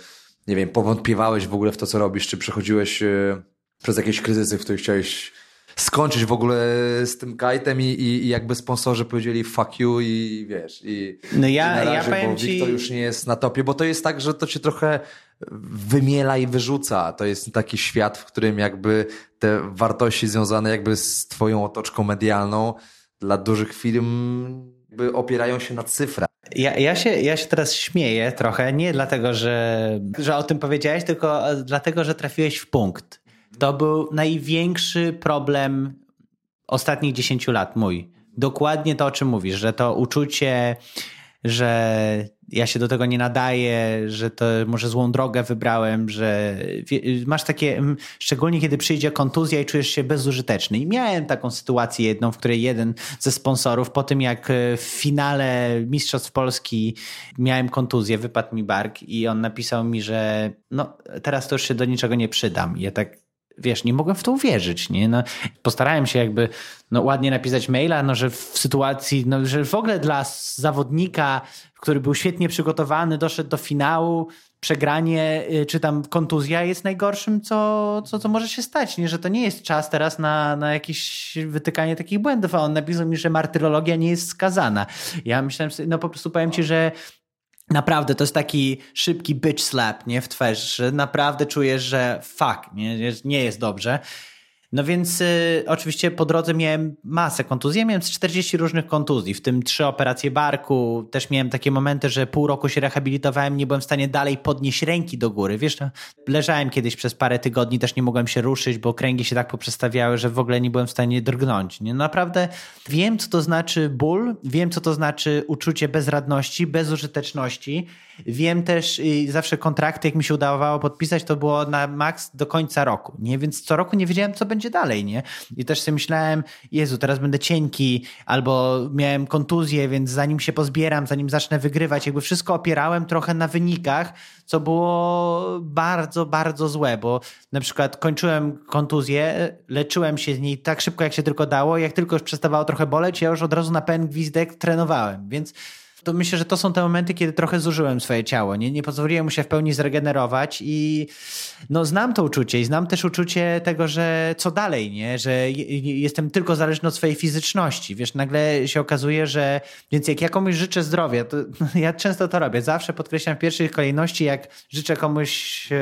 nie wiem, powątpiewałeś w ogóle w to, co robisz, czy przechodziłeś e, przez jakieś kryzysy, w których chciałeś skończyć w ogóle z tym kajtem i, i, i, jakby sponsorzy powiedzieli fuck you i wiesz, i, no ja, i na razie, ja powiem bo ci... Wiktor już nie jest na topie, bo to jest tak, że to cię trochę wymiela i wyrzuca. To jest taki świat, w którym jakby te wartości związane jakby z twoją otoczką medialną dla dużych firm jakby opierają się na cyfrach. Ja, ja, się, ja się teraz śmieję trochę, nie dlatego, że, że o tym powiedziałeś, tylko dlatego, że trafiłeś w punkt. To był największy problem ostatnich 10 lat mój. Dokładnie to, o czym mówisz, że to uczucie, że ja się do tego nie nadaję, że to może złą drogę wybrałem, że masz takie, szczególnie kiedy przyjdzie kontuzja i czujesz się bezużyteczny. I miałem taką sytuację jedną, w której jeden ze sponsorów, po tym jak e, w finale Mistrzostw Polski miałem kontuzję, wypadł mi bark i on napisał mi, że no teraz to już się do niczego nie przydam. I ja tak wiesz, nie mogłem w to uwierzyć, nie? No, postarałem się jakby no, ładnie napisać maila, no, że w sytuacji, no, że w ogóle dla zawodnika, który był świetnie przygotowany, doszedł do finału, przegranie y, czy tam kontuzja jest najgorszym, co, co, co może się stać, nie? że to nie jest czas teraz na, na jakieś wytykanie takich błędów, a on napisał mi, że martyrologia nie jest skazana. Ja myślałem no po prostu powiem ci, że Naprawdę, to jest taki szybki bitch slap, nie, w twarz, że naprawdę czujesz, że fuck, nie, nie jest dobrze. No więc y, oczywiście po drodze miałem masę kontuzji. Ja miałem 40 różnych kontuzji, w tym trzy operacje barku. Też miałem takie momenty, że pół roku się rehabilitowałem, nie byłem w stanie dalej podnieść ręki do góry. Wiesz, no, leżałem kiedyś przez parę tygodni, też nie mogłem się ruszyć, bo kręgi się tak poprzestawiały, że w ogóle nie byłem w stanie drgnąć. Nie? Naprawdę wiem, co to znaczy ból, wiem, co to znaczy uczucie bezradności, bezużyteczności. Wiem też, i zawsze kontrakty, jak mi się udawało podpisać, to było na maks do końca roku, nie? Więc co roku nie wiedziałem, co będzie dalej, nie? I też sobie myślałem, Jezu, teraz będę cienki, albo miałem kontuzję, więc zanim się pozbieram, zanim zacznę wygrywać, jakby wszystko opierałem trochę na wynikach, co było bardzo, bardzo złe, bo na przykład kończyłem kontuzję, leczyłem się z niej tak szybko, jak się tylko dało, jak tylko już przestawało trochę boleć, ja już od razu na pełen gwizdek trenowałem, więc to myślę, że to są te momenty, kiedy trochę zużyłem swoje ciało. Nie, nie pozwoliłem mu się w pełni zregenerować i no, znam to uczucie i znam też uczucie tego, że co dalej, nie? że jestem tylko zależny od swojej fizyczności. Wiesz, nagle się okazuje, że więc jak ja komuś życzę zdrowia, to (laughs) ja często to robię. Zawsze podkreślam w pierwszej kolejności, jak życzę komuś, e,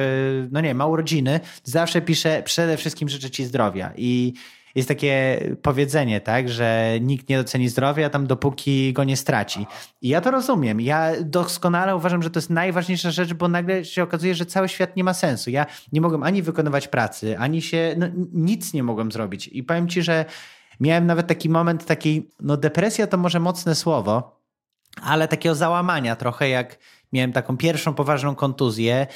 no nie ma urodziny, zawsze piszę przede wszystkim życzę ci zdrowia i jest takie powiedzenie, tak, że nikt nie doceni zdrowia tam dopóki go nie straci. I ja to rozumiem. Ja doskonale uważam, że to jest najważniejsza rzecz, bo nagle się okazuje, że cały świat nie ma sensu. Ja nie mogłem ani wykonywać pracy, ani się, no, nic nie mogłem zrobić. I powiem ci, że miałem nawet taki moment takiej, no depresja to może mocne słowo, ale takiego załamania trochę, jak miałem taką pierwszą poważną kontuzję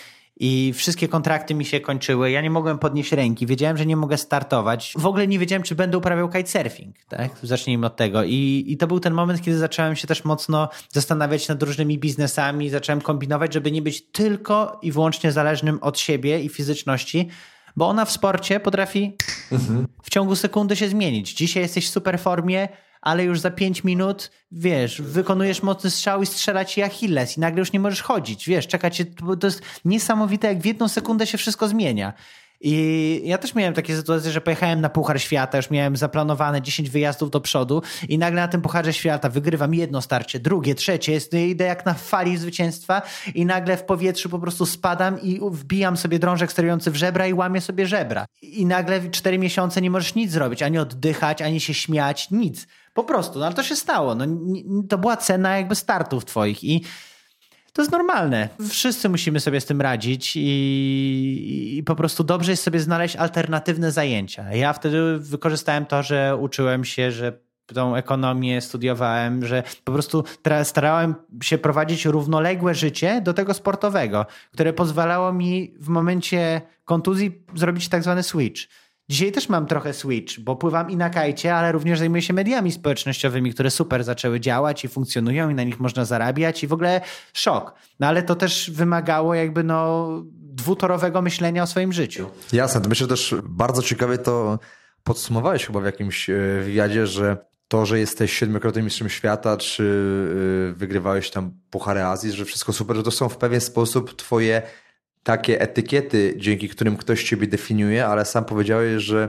i wszystkie kontrakty mi się kończyły. Ja nie mogłem podnieść ręki, wiedziałem, że nie mogę startować. W ogóle nie wiedziałem, czy będę uprawiał kitesurfing. Tak? Zacznijmy od tego. I, I to był ten moment, kiedy zacząłem się też mocno zastanawiać nad różnymi biznesami, zacząłem kombinować, żeby nie być tylko i wyłącznie zależnym od siebie i fizyczności, bo ona w sporcie potrafi mhm. w ciągu sekundy się zmienić. Dzisiaj jesteś w super formie, ale już za 5 minut, wiesz, wykonujesz mocny strzał i strzela ci Achilles i nagle już nie możesz chodzić, wiesz, czekać, to jest niesamowite, jak w jedną sekundę się wszystko zmienia. I ja też miałem takie sytuacje, że pojechałem na Puchar Świata, już miałem zaplanowane 10 wyjazdów do przodu i nagle na tym Pucharze Świata wygrywam jedno starcie, drugie, trzecie, jest, idę jak na fali zwycięstwa i nagle w powietrzu po prostu spadam i wbijam sobie drążek sterujący w żebra i łamię sobie żebra. I nagle 4 miesiące nie możesz nic zrobić, ani oddychać, ani się śmiać, nic. Po prostu, no ale to się stało. No, to była cena jakby startów twoich i to jest normalne. Wszyscy musimy sobie z tym radzić i, i, po prostu dobrze jest sobie znaleźć alternatywne zajęcia. Ja wtedy wykorzystałem to, że uczyłem się, że tą ekonomię studiowałem, że po prostu starałem się prowadzić równoległe życie do tego sportowego, które pozwalało mi w momencie kontuzji zrobić tak zwany switch Dzisiaj też mam trochę switch, bo pływam i na kajcie, ale również zajmuję się mediami społecznościowymi, które super zaczęły działać i funkcjonują i na nich można zarabiać i w ogóle szok. No ale to też wymagało jakby no dwutorowego myślenia o swoim życiu. Jasne, to myślę też bardzo ciekawie to podsumowałeś chyba w jakimś e, wywiadzie, że to, że jesteś siedmiokrotnym mistrzem świata, czy e, wygrywałeś tam Puchary Azji, że wszystko super, że to są w pewien sposób twoje takie etykiety, dzięki którym ktoś ciebie definiuje, ale sam powiedziałeś, że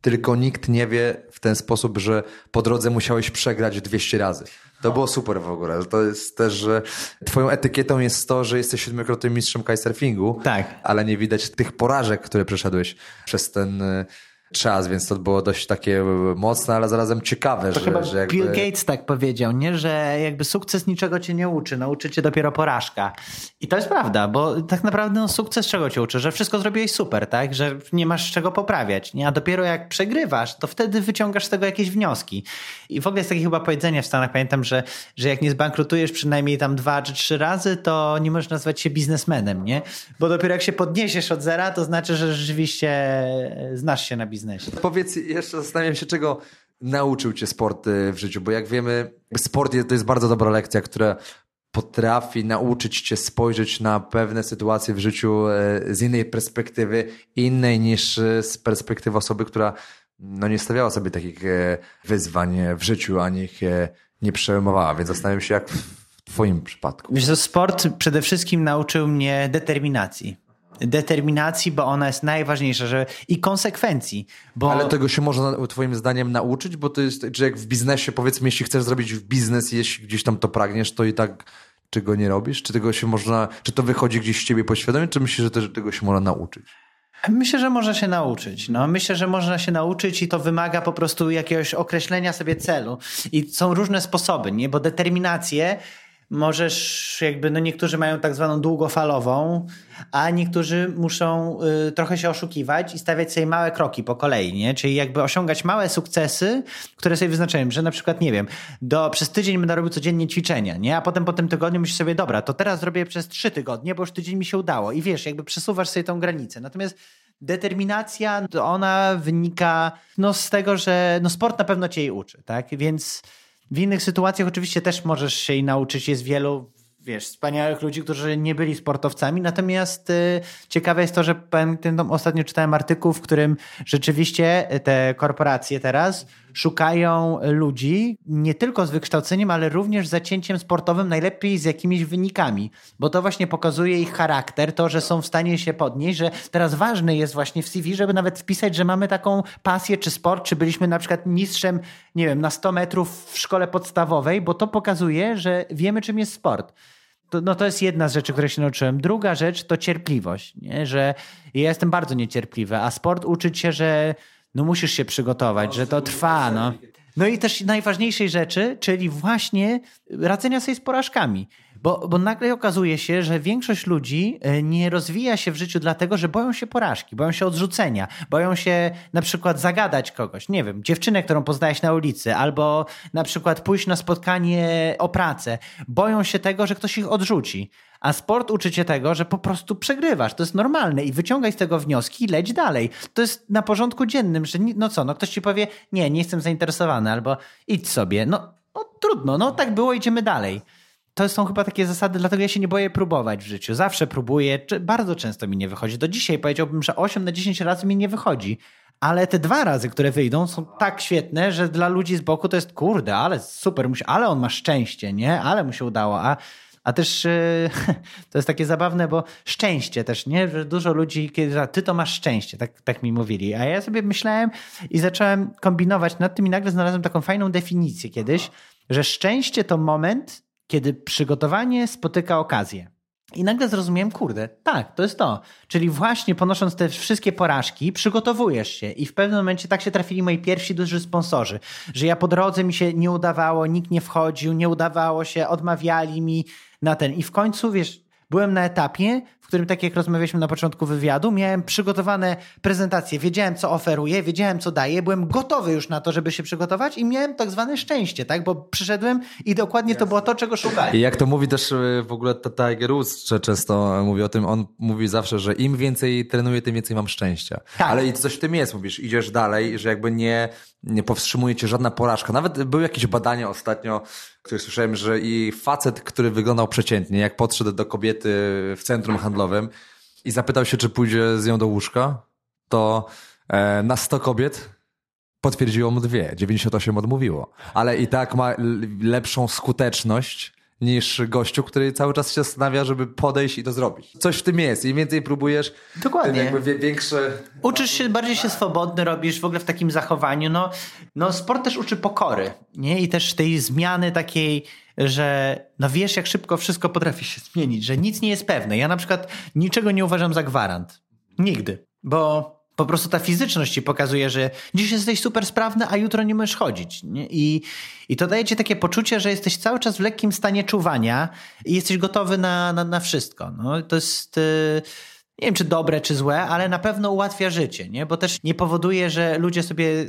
tylko nikt nie wie w ten sposób, że po drodze musiałeś przegrać 200 razy. To było super w ogóle. To jest też, że twoją etykietą jest to, że jesteś siedmiokrotnym mistrzem kitesurfingu, tak. ale nie widać tych porażek, które przeszedłeś przez ten czas, więc to było dość takie mocne, ale zarazem ciekawe. To że, chyba że jakby... Bill Gates tak powiedział, nie? że jakby sukces niczego cię nie uczy, nauczy cię dopiero porażka. I to jest prawda, bo tak naprawdę no, sukces czego cię uczy? Że wszystko zrobiłeś super, tak? Że nie masz czego poprawiać, nie? a dopiero jak przegrywasz, to wtedy wyciągasz z tego jakieś wnioski. I w ogóle jest takie chyba powiedzenie w Stanach, pamiętam, że, że jak nie zbankrutujesz przynajmniej tam dwa czy trzy razy, to nie możesz nazwać się biznesmenem, nie? Bo dopiero jak się podniesiesz od zera, to znaczy, że rzeczywiście znasz się na biznesie biznesie. Powiedz jeszcze, zastanawiam się, czego nauczył cię sport y, w życiu, bo jak wiemy, sport to jest bardzo dobra lekcja, która potrafi nauczyć cię spojrzeć na pewne sytuacje w życiu y, z innej perspektywy, innej niż y, z perspektywy osoby, która no, nie stawiała sobie takich wyzwań w życiu, ani ich nie przejmowała, więc zastanawiam się, jak w twoim przypadku. Wiesz, sport przede wszystkim nauczył mnie determinacji determinacji, bo ona jest najważniejsza, że i konsekwencji. Bo... Ale tego się można twoim zdaniem nauczyć, bo to jest, czy jak w biznesie powiedzmy, jeśli chcesz zrobić w biznes, jeśli gdzieś tam to pragniesz, to i tak czego nie robisz? Czy tego się można, czy to wychodzi gdzieś z ciebie poświadomie, czy myślisz, że też tego się można nauczyć? Myślę, że można się nauczyć. No, myślę, że można się nauczyć i to wymaga po prostu jakiegoś określenia sobie celu. I są różne sposoby, nie? Bo determinację możesz jakby, no niektórzy mają tak zwaną długofalową, a niektórzy muszą y, trochę się oszukiwać i stawiać sobie małe kroki po kolei, nie? Czyli jakby osiągać małe sukcesy, które sobie wyznaczyłem, że na przykład, nie wiem, do, przez tydzień będę robił codziennie ćwiczenia, nie? A potem po tym tygodniu myślisz sobie, dobra, to teraz zrobię przez trzy tygodnie, bo już tydzień mi się udało i wiesz, jakby przesuwasz sobie tą granicę. Natomiast determinacja, ona wynika no, z tego, że no, sport na pewno cię jej uczy, tak? Więc w innych sytuacjach oczywiście też możesz się i nauczyć. Jest wielu wiesz, wspaniałych ludzi, którzy nie byli sportowcami. Natomiast y, ciekawe jest to, że pamiętam, ostatnio czytałem artykuł, w którym rzeczywiście te korporacje teraz szukają ludzi nie tylko z wykształceniem, ale również z zacięciem sportowym, najlepiej z jakimiś wynikami, bo to właśnie pokazuje ich charakter, to, że są w stanie się podnieść, że teraz ważne jest właśnie w CV, żeby nawet wpisać, że mamy taką pasję czy sport, czy byliśmy na przykład mistrzem, nie wiem, na 100 metrów w szkole podstawowej, bo to pokazuje, że wiemy, czym jest sport. To, no to jest jedna z rzeczy, której się nauczyłem. Druga rzecz to cierpliwość, nie? że ja jestem bardzo niecierpliwy, a sport uczyć się, że no musisz się przygotować, że to trwa. No. no i też najważniejszej rzeczy, czyli właśnie radzenia sobie z porażkami. Bo, bo nagle okazuje się, że większość ludzi e, nie rozwija się w życiu dlatego, że boją się porażki, boją się odrzucenia, boją się na przykład zagadać kogoś, nie wiem, dziewczynę, którą poznałeś na ulicy, albo na przykład pójść na spotkanie o pracę. Boją się tego, że ktoś ich odrzuci. A sport uczy cię tego, że po prostu przegrywasz. To jest normalne i wyciągaj z tego wnioski i leć dalej. To jest na porządku dziennym, że no co, no ktoś ci powie, nie, nie jestem zainteresowany, albo idź sobie. No, no trudno, no tak było, idziemy dalej to są chyba takie zasady, dlatego ja się nie boję próbować w życiu. Zawsze próbuję, bardzo często mi nie wychodzi. Do dzisiaj powiedziałbym, że 8 na 10 razy mi nie wychodzi. Ale te dwa razy, które wyjdą, są tak świetne, że dla ludzi z boku to jest kurde, ale super, ale on ma szczęście, nie? Ale mu się udało. A, a też yy, (laughs) to jest takie zabawne, bo szczęście też, nie? Że dużo ludzi, kiedy ty to masz szczęście, tak, tak mi mówili. A ja sobie myślałem i zacząłem kombinować nad tym i nagle znalazłem taką fajną definicję kiedyś, że szczęście to moment, kiedy przygotowanie spotyka okazję. I nagle zrozumiałem, kurde, tak, to jest to. Czyli właśnie ponosząc te wszystkie porażki, przygotowujesz się i w pewnym momencie tak się trafili moi pierwsi duży sponsorzy, że ja po drodze mi się nie udawało, nikt nie wchodził, nie udawało się, odmawiali mi na ten. I w końcu, wiesz, byłem na etapie, w którym, tak jak rozmawialiśmy na początku wywiadu, miałem przygotowane prezentacje, wiedziałem, co oferuję, wiedziałem, co daję, byłem gotowy już na to, żeby się przygotować i miałem tak zwane szczęście, tak? Bo przyszedłem i dokładnie Jasne. to było to, czego szukałem. I jak to mówi też e, w ogóle Tiger Woods, że często mówi o tym, on mówi zawsze, że im więcej trenuję, tym więcej mam szczęścia. Tak. Ale i coś w tym jest, mówisz, idziesz dalej, że jakby nie, nie powstrzymuje cię żadna porażka. Nawet były jakieś badania ostatnio, które słyszałem, że i facet, który wyglądał przeciętnie, jak podszedł do kobiety w centrum handlowym i zapytał się, czy pójdzie z nią do łóżka, to e, na 100 kobiet potwierdziło mu dwie, 98 odmówiło. Ale i tak ma lepszą skuteczność niż gościu, który cały czas się zastanawia, żeby podejść i to zrobić. Coś w tym jest. Im więcej próbujesz, Dokładnie. tym jakby większe... Uczysz się, bardziej się swobodny robisz w ogóle w takim zachowaniu. No, no sport też uczy pokory, nie? I też tej zmiany takiej, że no wiesz, jak szybko wszystko potrafi się zmienić, że nic nie jest pewne. Ja na przykład niczego nie uważam za gwarant. Nigdy. Bo po prostu ta fizyczność ci pokazuje, że dziś jesteś super sprawny, a jutro nie możesz chodzić. Nie? I, I to daje ci takie poczucie, że jesteś cały czas w lekkim stanie czuwania i jesteś gotowy na, na, na wszystko. No, to jest... Y, nie wiem, czy dobre, czy złe, ale na pewno ułatwia życie, nie? bo też nie powoduje, że ludzie sobie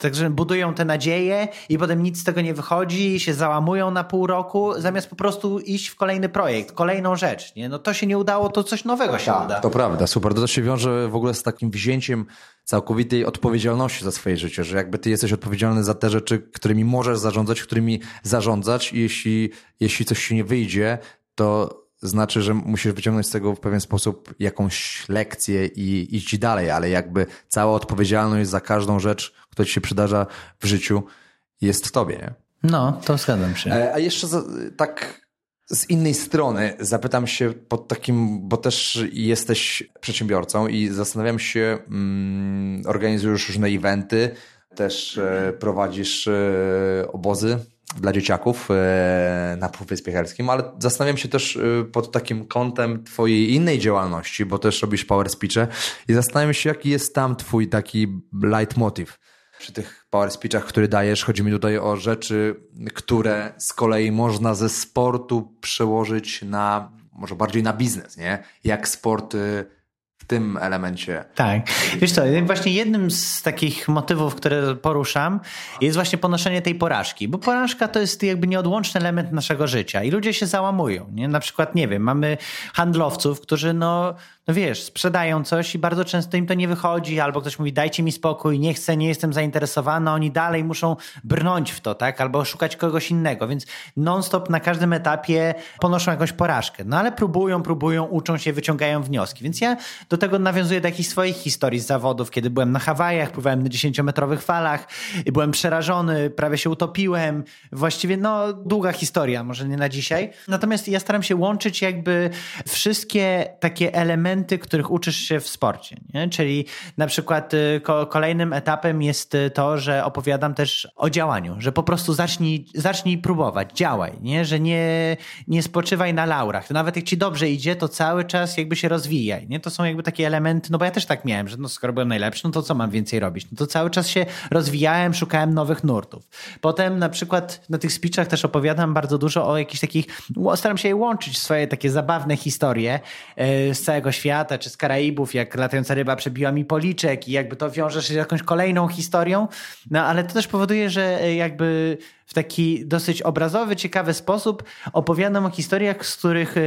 Także budują te nadzieje i potem nic z tego nie wychodzi, się załamują na pół roku, zamiast po prostu iść w kolejny projekt, kolejną rzecz. Nie? No to się nie udało, to coś nowego się tak, uda. To prawda, super. To się wiąże w ogóle z takim wzięciem całkowitej odpowiedzialności za swoje życie, że jakby ty jesteś odpowiedzialny za te rzeczy, którymi możesz zarządzać, którymi zarządzać i jeśli, jeśli coś się nie wyjdzie, to znaczy, że musisz wyciągnąć z tego w pewien sposób jakąś lekcję i iść dalej, ale jakby cała odpowiedzialność za każdą rzecz, która ci się przydarza w życiu, jest w tobie. Nie? No, to zgadzam się. E, a jeszcze tak z innej strony zapytam się pod takim, bo też jesteś przedsiębiorcą i zastanawiam się, mm, organizujesz różne eventy, też e, prowadzisz e, obozy dla dzieciaków e, na Półwyspie Helskim, ale zastanawiam się też e, pod takim kątem twojej innej działalności, bo też robisz power speeche i zastanawiam się, jaki jest tam twój taki leitmotiv przy tych power speechach, który dajesz. Chodzi mi tutaj o rzeczy, które z kolei można ze sportu przełożyć na, może bardziej na biznes, nie? Jak sport y, tym elemencie. Tak. Wiesz co, właśnie jednym z takich motywów, które poruszam, jest właśnie ponoszenie tej porażki, bo porażka to jest jakby nieodłączny element naszego życia i ludzie się załamują. Nie? Na przykład, nie wiem, mamy handlowców, którzy no, no wiesz, sprzedają coś i bardzo często im to nie wychodzi, albo ktoś mówi dajcie mi spokój, nie chcę, nie jestem zainteresowany, oni dalej muszą brnąć w to, tak, albo szukać kogoś innego, więc non-stop na każdym etapie ponoszą jakąś porażkę, no ale próbują, próbują, uczą się, wyciągają wnioski, więc ja do tego nawiązuję do jakichś swoich historii z zawodów, kiedy byłem na Hawajach, pływałem na 10-metrowych falach, byłem przerażony, prawie się utopiłem, właściwie no długa historia, może nie na dzisiaj, natomiast ja staram się łączyć jakby wszystkie takie elementy, których uczysz się w sporcie. Nie? Czyli na przykład y, kolejnym etapem jest y, to, że opowiadam też o działaniu, że po prostu zacznij, zacznij próbować, działaj, nie? że nie, nie spoczywaj na laurach. To nawet jak ci dobrze idzie, to cały czas jakby się rozwijaj. Nie? To są jakby takie elementy, no bo ja też tak miałem, że no skoro byłem najlepszy, no to co mam więcej robić? No to cały czas się rozwijałem, szukałem nowych nurtów. Potem na przykład na tych speechach też opowiadam bardzo dużo o jakichś takich, staram się łączyć, swoje takie zabawne historie e, z całego świata, czy z Karaibów, jak latająca ryba przebiła mi policzek i jakby to wiąże się z jakąś kolejną historią, no ale to też powoduje, że e, jakby w taki dosyć obrazowy, ciekawy sposób opowiadam o historiach, z których e,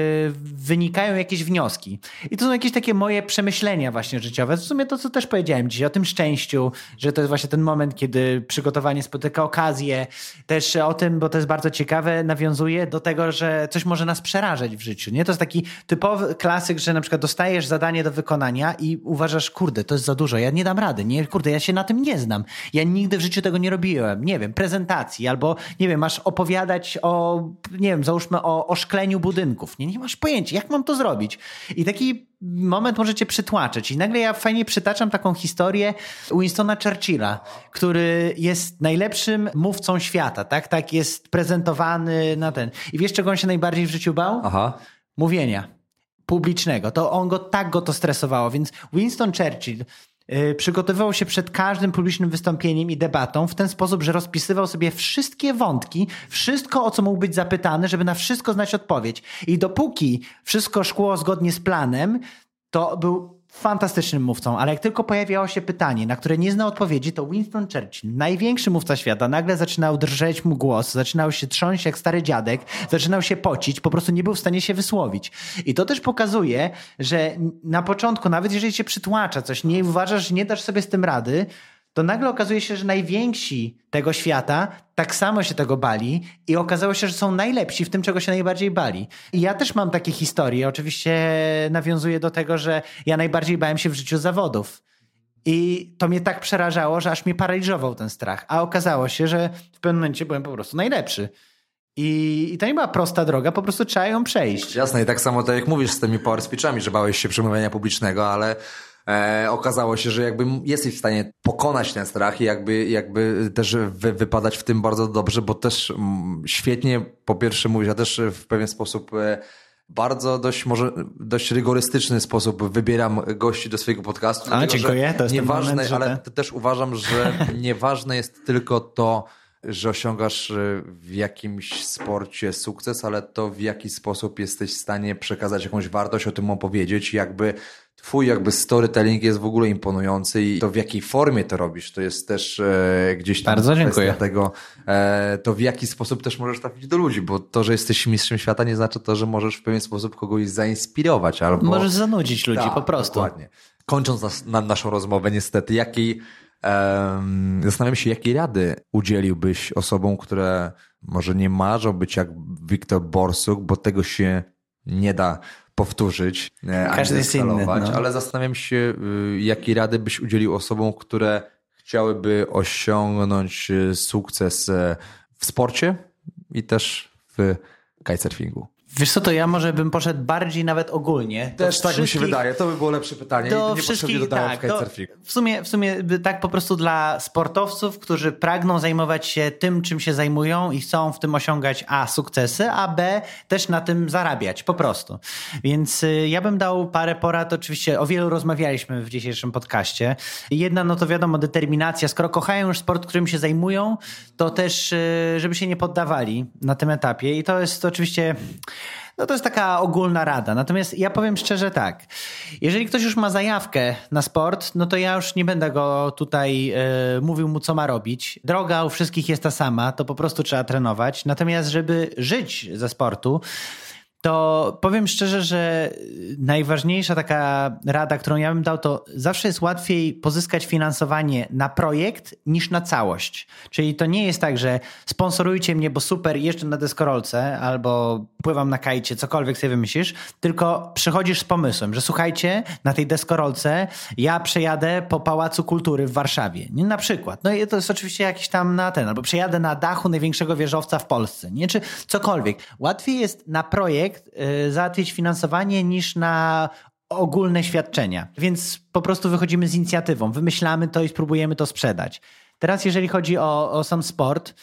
wynikają jakieś wnioski. I to są jakieś takie moje przemyślenia właśnie życiowe. W sumie to, co też powiedziałem dzisiaj o tym szczęściu, że to jest właśnie ten moment, kiedy przygotowanie spotyka okazję. Też o tym, bo to jest bardzo ciekawe, nawiązuje do tego, że coś może nas przerażać w życiu. Nie? To jest taki typowy klasyk, że na przykład dostajesz zadanie do wykonania i uważasz, kurde, to jest za dużo, ja nie dam rady, nie, kurde, ja się na tym nie znam. Ja nigdy w życiu tego nie robiłem. Nie wiem, prezentacji albo nie wiem, masz opowiadać o, nie wiem, załóżmy o, o szkleniu budynków. Nie, nie masz pojęcia, jak mam to zrobić. I taki moment możecie przytłaczać. I nagle ja fajnie przytaczam taką historię Winstona Churchilla, który jest najlepszym mówcą świata, tak? Tak jest prezentowany na ten. I wiesz, czego on się najbardziej w życiu bał? Aha. Mówienia publicznego. To on go tak go to stresowało, więc Winston Churchill przygotowywał się przed każdym publicznym wystąpieniem i debatą w ten sposób, że rozpisywał sobie wszystkie wątki, wszystko o co mógł być zapytany, żeby na wszystko znać odpowiedź. I dopóki wszystko szło zgodnie z planem, to był fantastycznym mówcą, ale jak tylko pojawiało się pytanie, na które nie znał odpowiedzi, to Winston Churchill, największy mówca świata, nagle zaczynał drżeć mu głos, zaczynał się trząść jak stary dziadek, zaczynał się pocić, po prostu nie był w stanie się wysłowić. I to też pokazuje, że na początku, nawet jeżeli cię przytłacza coś, nie uważasz, że nie dasz sobie z tym rady, to nagle okazuje się, że najwięksi tego świata tak samo się tego bali i okazało się, że są najlepsi w tym, czego się najbardziej bali. I ja też mam takie historie. Oczywiście nawiązuję do tego, że ja najbardziej bałem się w życiu zawodów. I to mnie tak przerażało, że aż mnie paraliżował ten strach. A okazało się, że w pewnym momencie byłem po prostu najlepszy. I, I to nie była prosta droga, po prostu trzeba ją przejść. Jasne, i tak samo tak jak mówisz z tymi power speechami, że bałeś się przemawiania publicznego, ale e, okazało się, że jakby jesteś w stanie pokonać ten strach i jakby, jakby też wy, wypadać w tym bardzo dobrze, bo też m, mm, świetnie po pierwsze mówisz, a też w pewien sposób e, bardzo dość może dość rygorystyczny sposób wybieram gości do swojego podcastu. A, dlatego, dziękuję. To jest nieważne, moment, ale też uważam, że (laughs) nieważne jest tylko to, że osiągasz e, w jakimś sporcie sukces, ale to w jaki sposób jesteś w stanie przekazać jakąś wartość, o tym opowiedzieć, jakby twój jakby storytelling jest w ogóle imponujący i to w jakiej formie to robisz, to jest też e, gdzieś tam Bardzo dziękuję. tego, e, to w jaki sposób też możesz trafić do ludzi, bo to, że jesteś mistrzem świata nie znaczy to, że możesz w pewien sposób kogoś zainspirować albo... Możesz zanudzić ludzi tak, po prostu. Dokładnie. Kończąc nas, na naszą rozmowę niestety, jakiej um, zastanawiam się, jakiej rady udzieliłbyś osobom, które może nie marzą być jak Wiktor Borsuk, bo tego się nie da powtórzyć. Każdy jest inny. No. Ale zastanawiam się, y, jakie rady byś udzielił osobom, które chciałyby osiągnąć y, sukces e, w sporcie i też w kitesurfingu. Wiesz co, to ja może bym poszedł bardziej nawet ogólnie. Też tak mi się wydaje, to by było lepsze pytanie. Do nie wszystkich, tak, do, w, sumie, w sumie tak po prostu dla sportowców, którzy pragną zajmować się tym, czym się zajmują i chcą w tym osiągać A, sukcesy, a B, też na tym zarabiać, po prostu. Więc y, ja bym dał parę porad, oczywiście o wielu rozmawialiśmy w dzisiejszym podcaście. Jedna, no to wiadomo, determinacja. Skoro kochają już sport, którym się zajmują, to też, y, żeby się nie poddawali na tym etapie i to jest oczywiście no to jest taka ogólna rada. Natomiast ja powiem szczerze tak. Jeżeli ktoś już ma zajawkę na sport, no to ja już nie będę go tutaj y, mówił mu, co ma robić. Droga u wszystkich jest ta sama, to po prostu trzeba trenować. Natomiast, żeby żyć ze sportu, to powiem szczerze, że najważniejsza taka rada, którą ja bym dał, to zawsze jest łatwiej pozyskać finansowanie na projekt niż na całość. Czyli to nie jest tak, że sponsorujcie mnie, bo super, jeszcze na deskorolce albo pływam na kajcie, cokolwiek sobie wymyślisz, tylko przychodzisz z pomysłem, że słuchajcie, na tej deskorolce ja przejadę po Pałacu Kultury w Warszawie. Nie, na przykład. No i to jest oczywiście jakiś tam na ten, albo przejadę na dachu największego wieżowca w Polsce. Nie, czy cokolwiek. Łatwiej jest na projekt projekt y, załatwić finansowanie niż na ogólne świadczenia. Więc po prostu wychodzimy z inicjatywą, wymyślamy to i spróbujemy to sprzedać. Teraz, jeżeli chodzi o, o sam sport,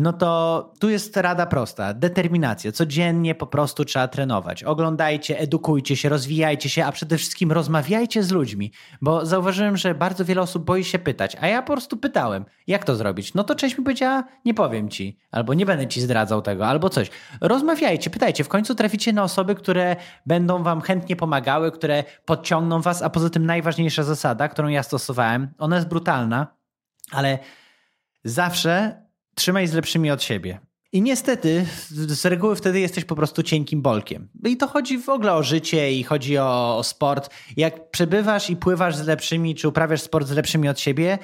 no to tu jest rada prosta. Determinacja. Codziennie po prostu trzeba trenować. Oglądajcie, edukujcie się, rozwijajcie się, a przede wszystkim rozmawiajcie z ludźmi, bo zauważyłem, że bardzo wiele osób boi się pytać, a ja po prostu pytałem, jak to zrobić? No to część mi powiedziała, nie powiem ci, albo nie będę ci zdradzał tego, albo coś. Rozmawiajcie, pytajcie. W końcu traficie na osoby, które będą wam chętnie pomagały, które podciągną was, a poza tym najważniejsza zasada, którą ja stosowałem, ona jest brutalna, ale zawsze trzymaj z lepszymi od siebie. I niestety, z reguły wtedy jesteś po prostu cienkim bolkiem. I to chodzi w ogóle o życie i chodzi o, o, sport. Jak przebywasz i pływasz z lepszymi, czy uprawiasz sport z lepszymi od siebie,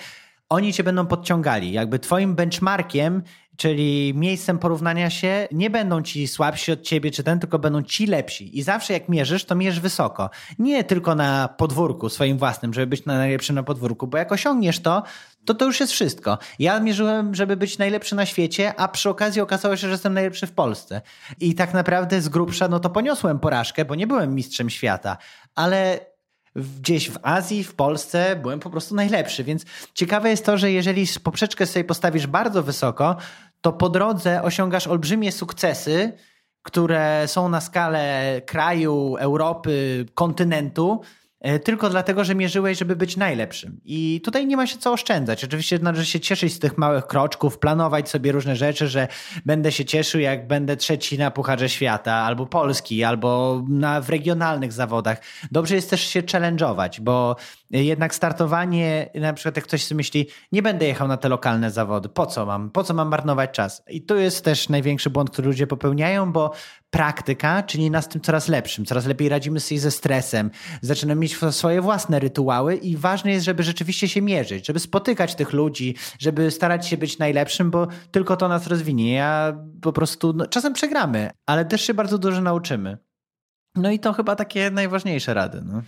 oni cię będą podciągali. Jakby twoim benchmarkiem, czyli miejscem porównania się, nie będą ci słabsi od ciebie czy ten, tylko będą ci lepsi. I zawsze jak mierzysz, to mierz wysoko. Nie tylko na podwórku swoim własnym, żeby być najlepszym na podwórku, bo jak osiągniesz to, to to już jest wszystko. Ja mierzyłem, żeby być najlepszy na świecie, a przy okazji okazało się, że jestem najlepszy w Polsce. I tak naprawdę z grubsza, no to poniosłem porażkę, bo nie byłem mistrzem świata, ale gdzieś w Azji, w Polsce byłem po prostu najlepszy. Więc ciekawe jest to, że jeżeli poprzeczkę sobie postawisz bardzo wysoko, to po drodze osiągasz olbrzymie sukcesy, które są na skalę kraju, Europy, kontynentu, tylko dlatego, że mierzyłeś, żeby być najlepszym. I tutaj nie ma się co oszczędzać. Oczywiście należy się cieszyć z tych małych kroczków, planować sobie różne rzeczy, że będę się cieszył, jak będę trzeci na Pucharze Świata, albo Polski, albo na, w regionalnych zawodach. Dobrze jest też się challenge'ować, bo jednak startowanie, na przykład jak ktoś sobie myśli, nie będę jechał na te lokalne zawody, po co mam, po co mam marnować czas? I to jest też największy błąd, który ludzie popełniają, bo praktyka czyni nas tym coraz lepszym, coraz lepiej radzimy sobie ze stresem, zaczynamy mieć swoje własne rytuały i ważne jest, żeby rzeczywiście się mierzyć, żeby spotykać tych ludzi, żeby starać się być najlepszym, bo tylko to nas rozwinie. Ja po prostu, no, czasem przegramy, ale też się bardzo dużo nauczymy. No i to chyba takie najważniejsze rady. No.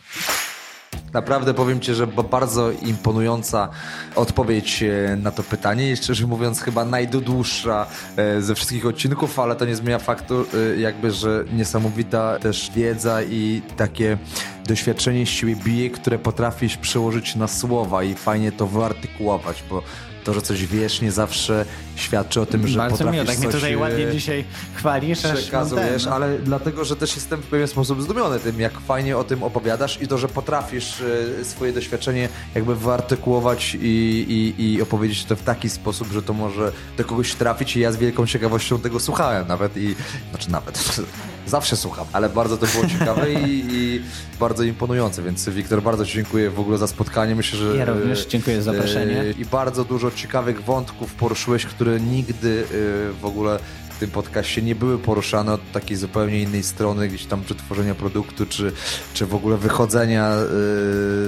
Naprawdę powiem Ci, że bardzo imponująca odpowiedź e, na to pytanie. I szczerze mówiąc chyba najdłuższa e, ze wszystkich odcinków, ale to nie zmienia faktu e, jakby, że niesamowita też wiedza i takie doświadczenie siebie bije, które potrafisz przełożyć na słowa i fajnie to wyartykułować, bo to, że coś wiesz, nie zawsze świadczy o tym, że Bardzo potrafisz miło, tak mnie tutaj ładnie dzisiaj chwalisz. Przekazujesz, ten, no. ale dlatego, że też jestem w pewien sposób zdumiony tym, jak fajnie o tym opowiadasz i to, że potrafisz e, swoje doświadczenie jakby wyartykułować i, i, i opowiedzieć to w taki sposób, że to może do kogoś trafić i ja z wielką ciekawością tego słuchałem nawet i, znaczy nawet, (laughs) zawsze słucham, ale bardzo to było ciekawe i, i bardzo imponujące, więc Wiktor, bardzo Ci dziękuję w ogóle za spotkanie. Myślę, że... Ja również dziękuję za zaproszenie. E, I bardzo dużo ciekawych wątków poruszyłeś, które nigdy e, w ogóle w tym podcaście nie były poruszane od takiej zupełnie innej strony, gdzieś tam czy tworzenia produktu, czy, czy w ogóle wychodzenia e,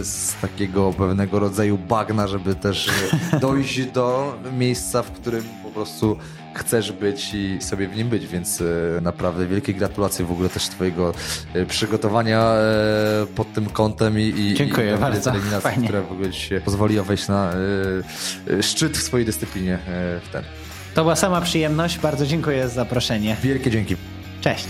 z takiego pewnego rodzaju bagna, żeby też dojść do miejsca, w którym po prostu chcesz być i sobie w nim być, więc e, naprawdę wielkie gratulacje w ogóle też twojego e, przygotowania e, pod tym kątem i, i Dziękuję i bardzo, Fajnie. która w ogóle ci pozwoliła wejść na szczyt w swojej dyscyplinie w ten. To była sama przyjemność, bardzo dziękuję za zaproszenie. Wielkie dzięki. Cześć.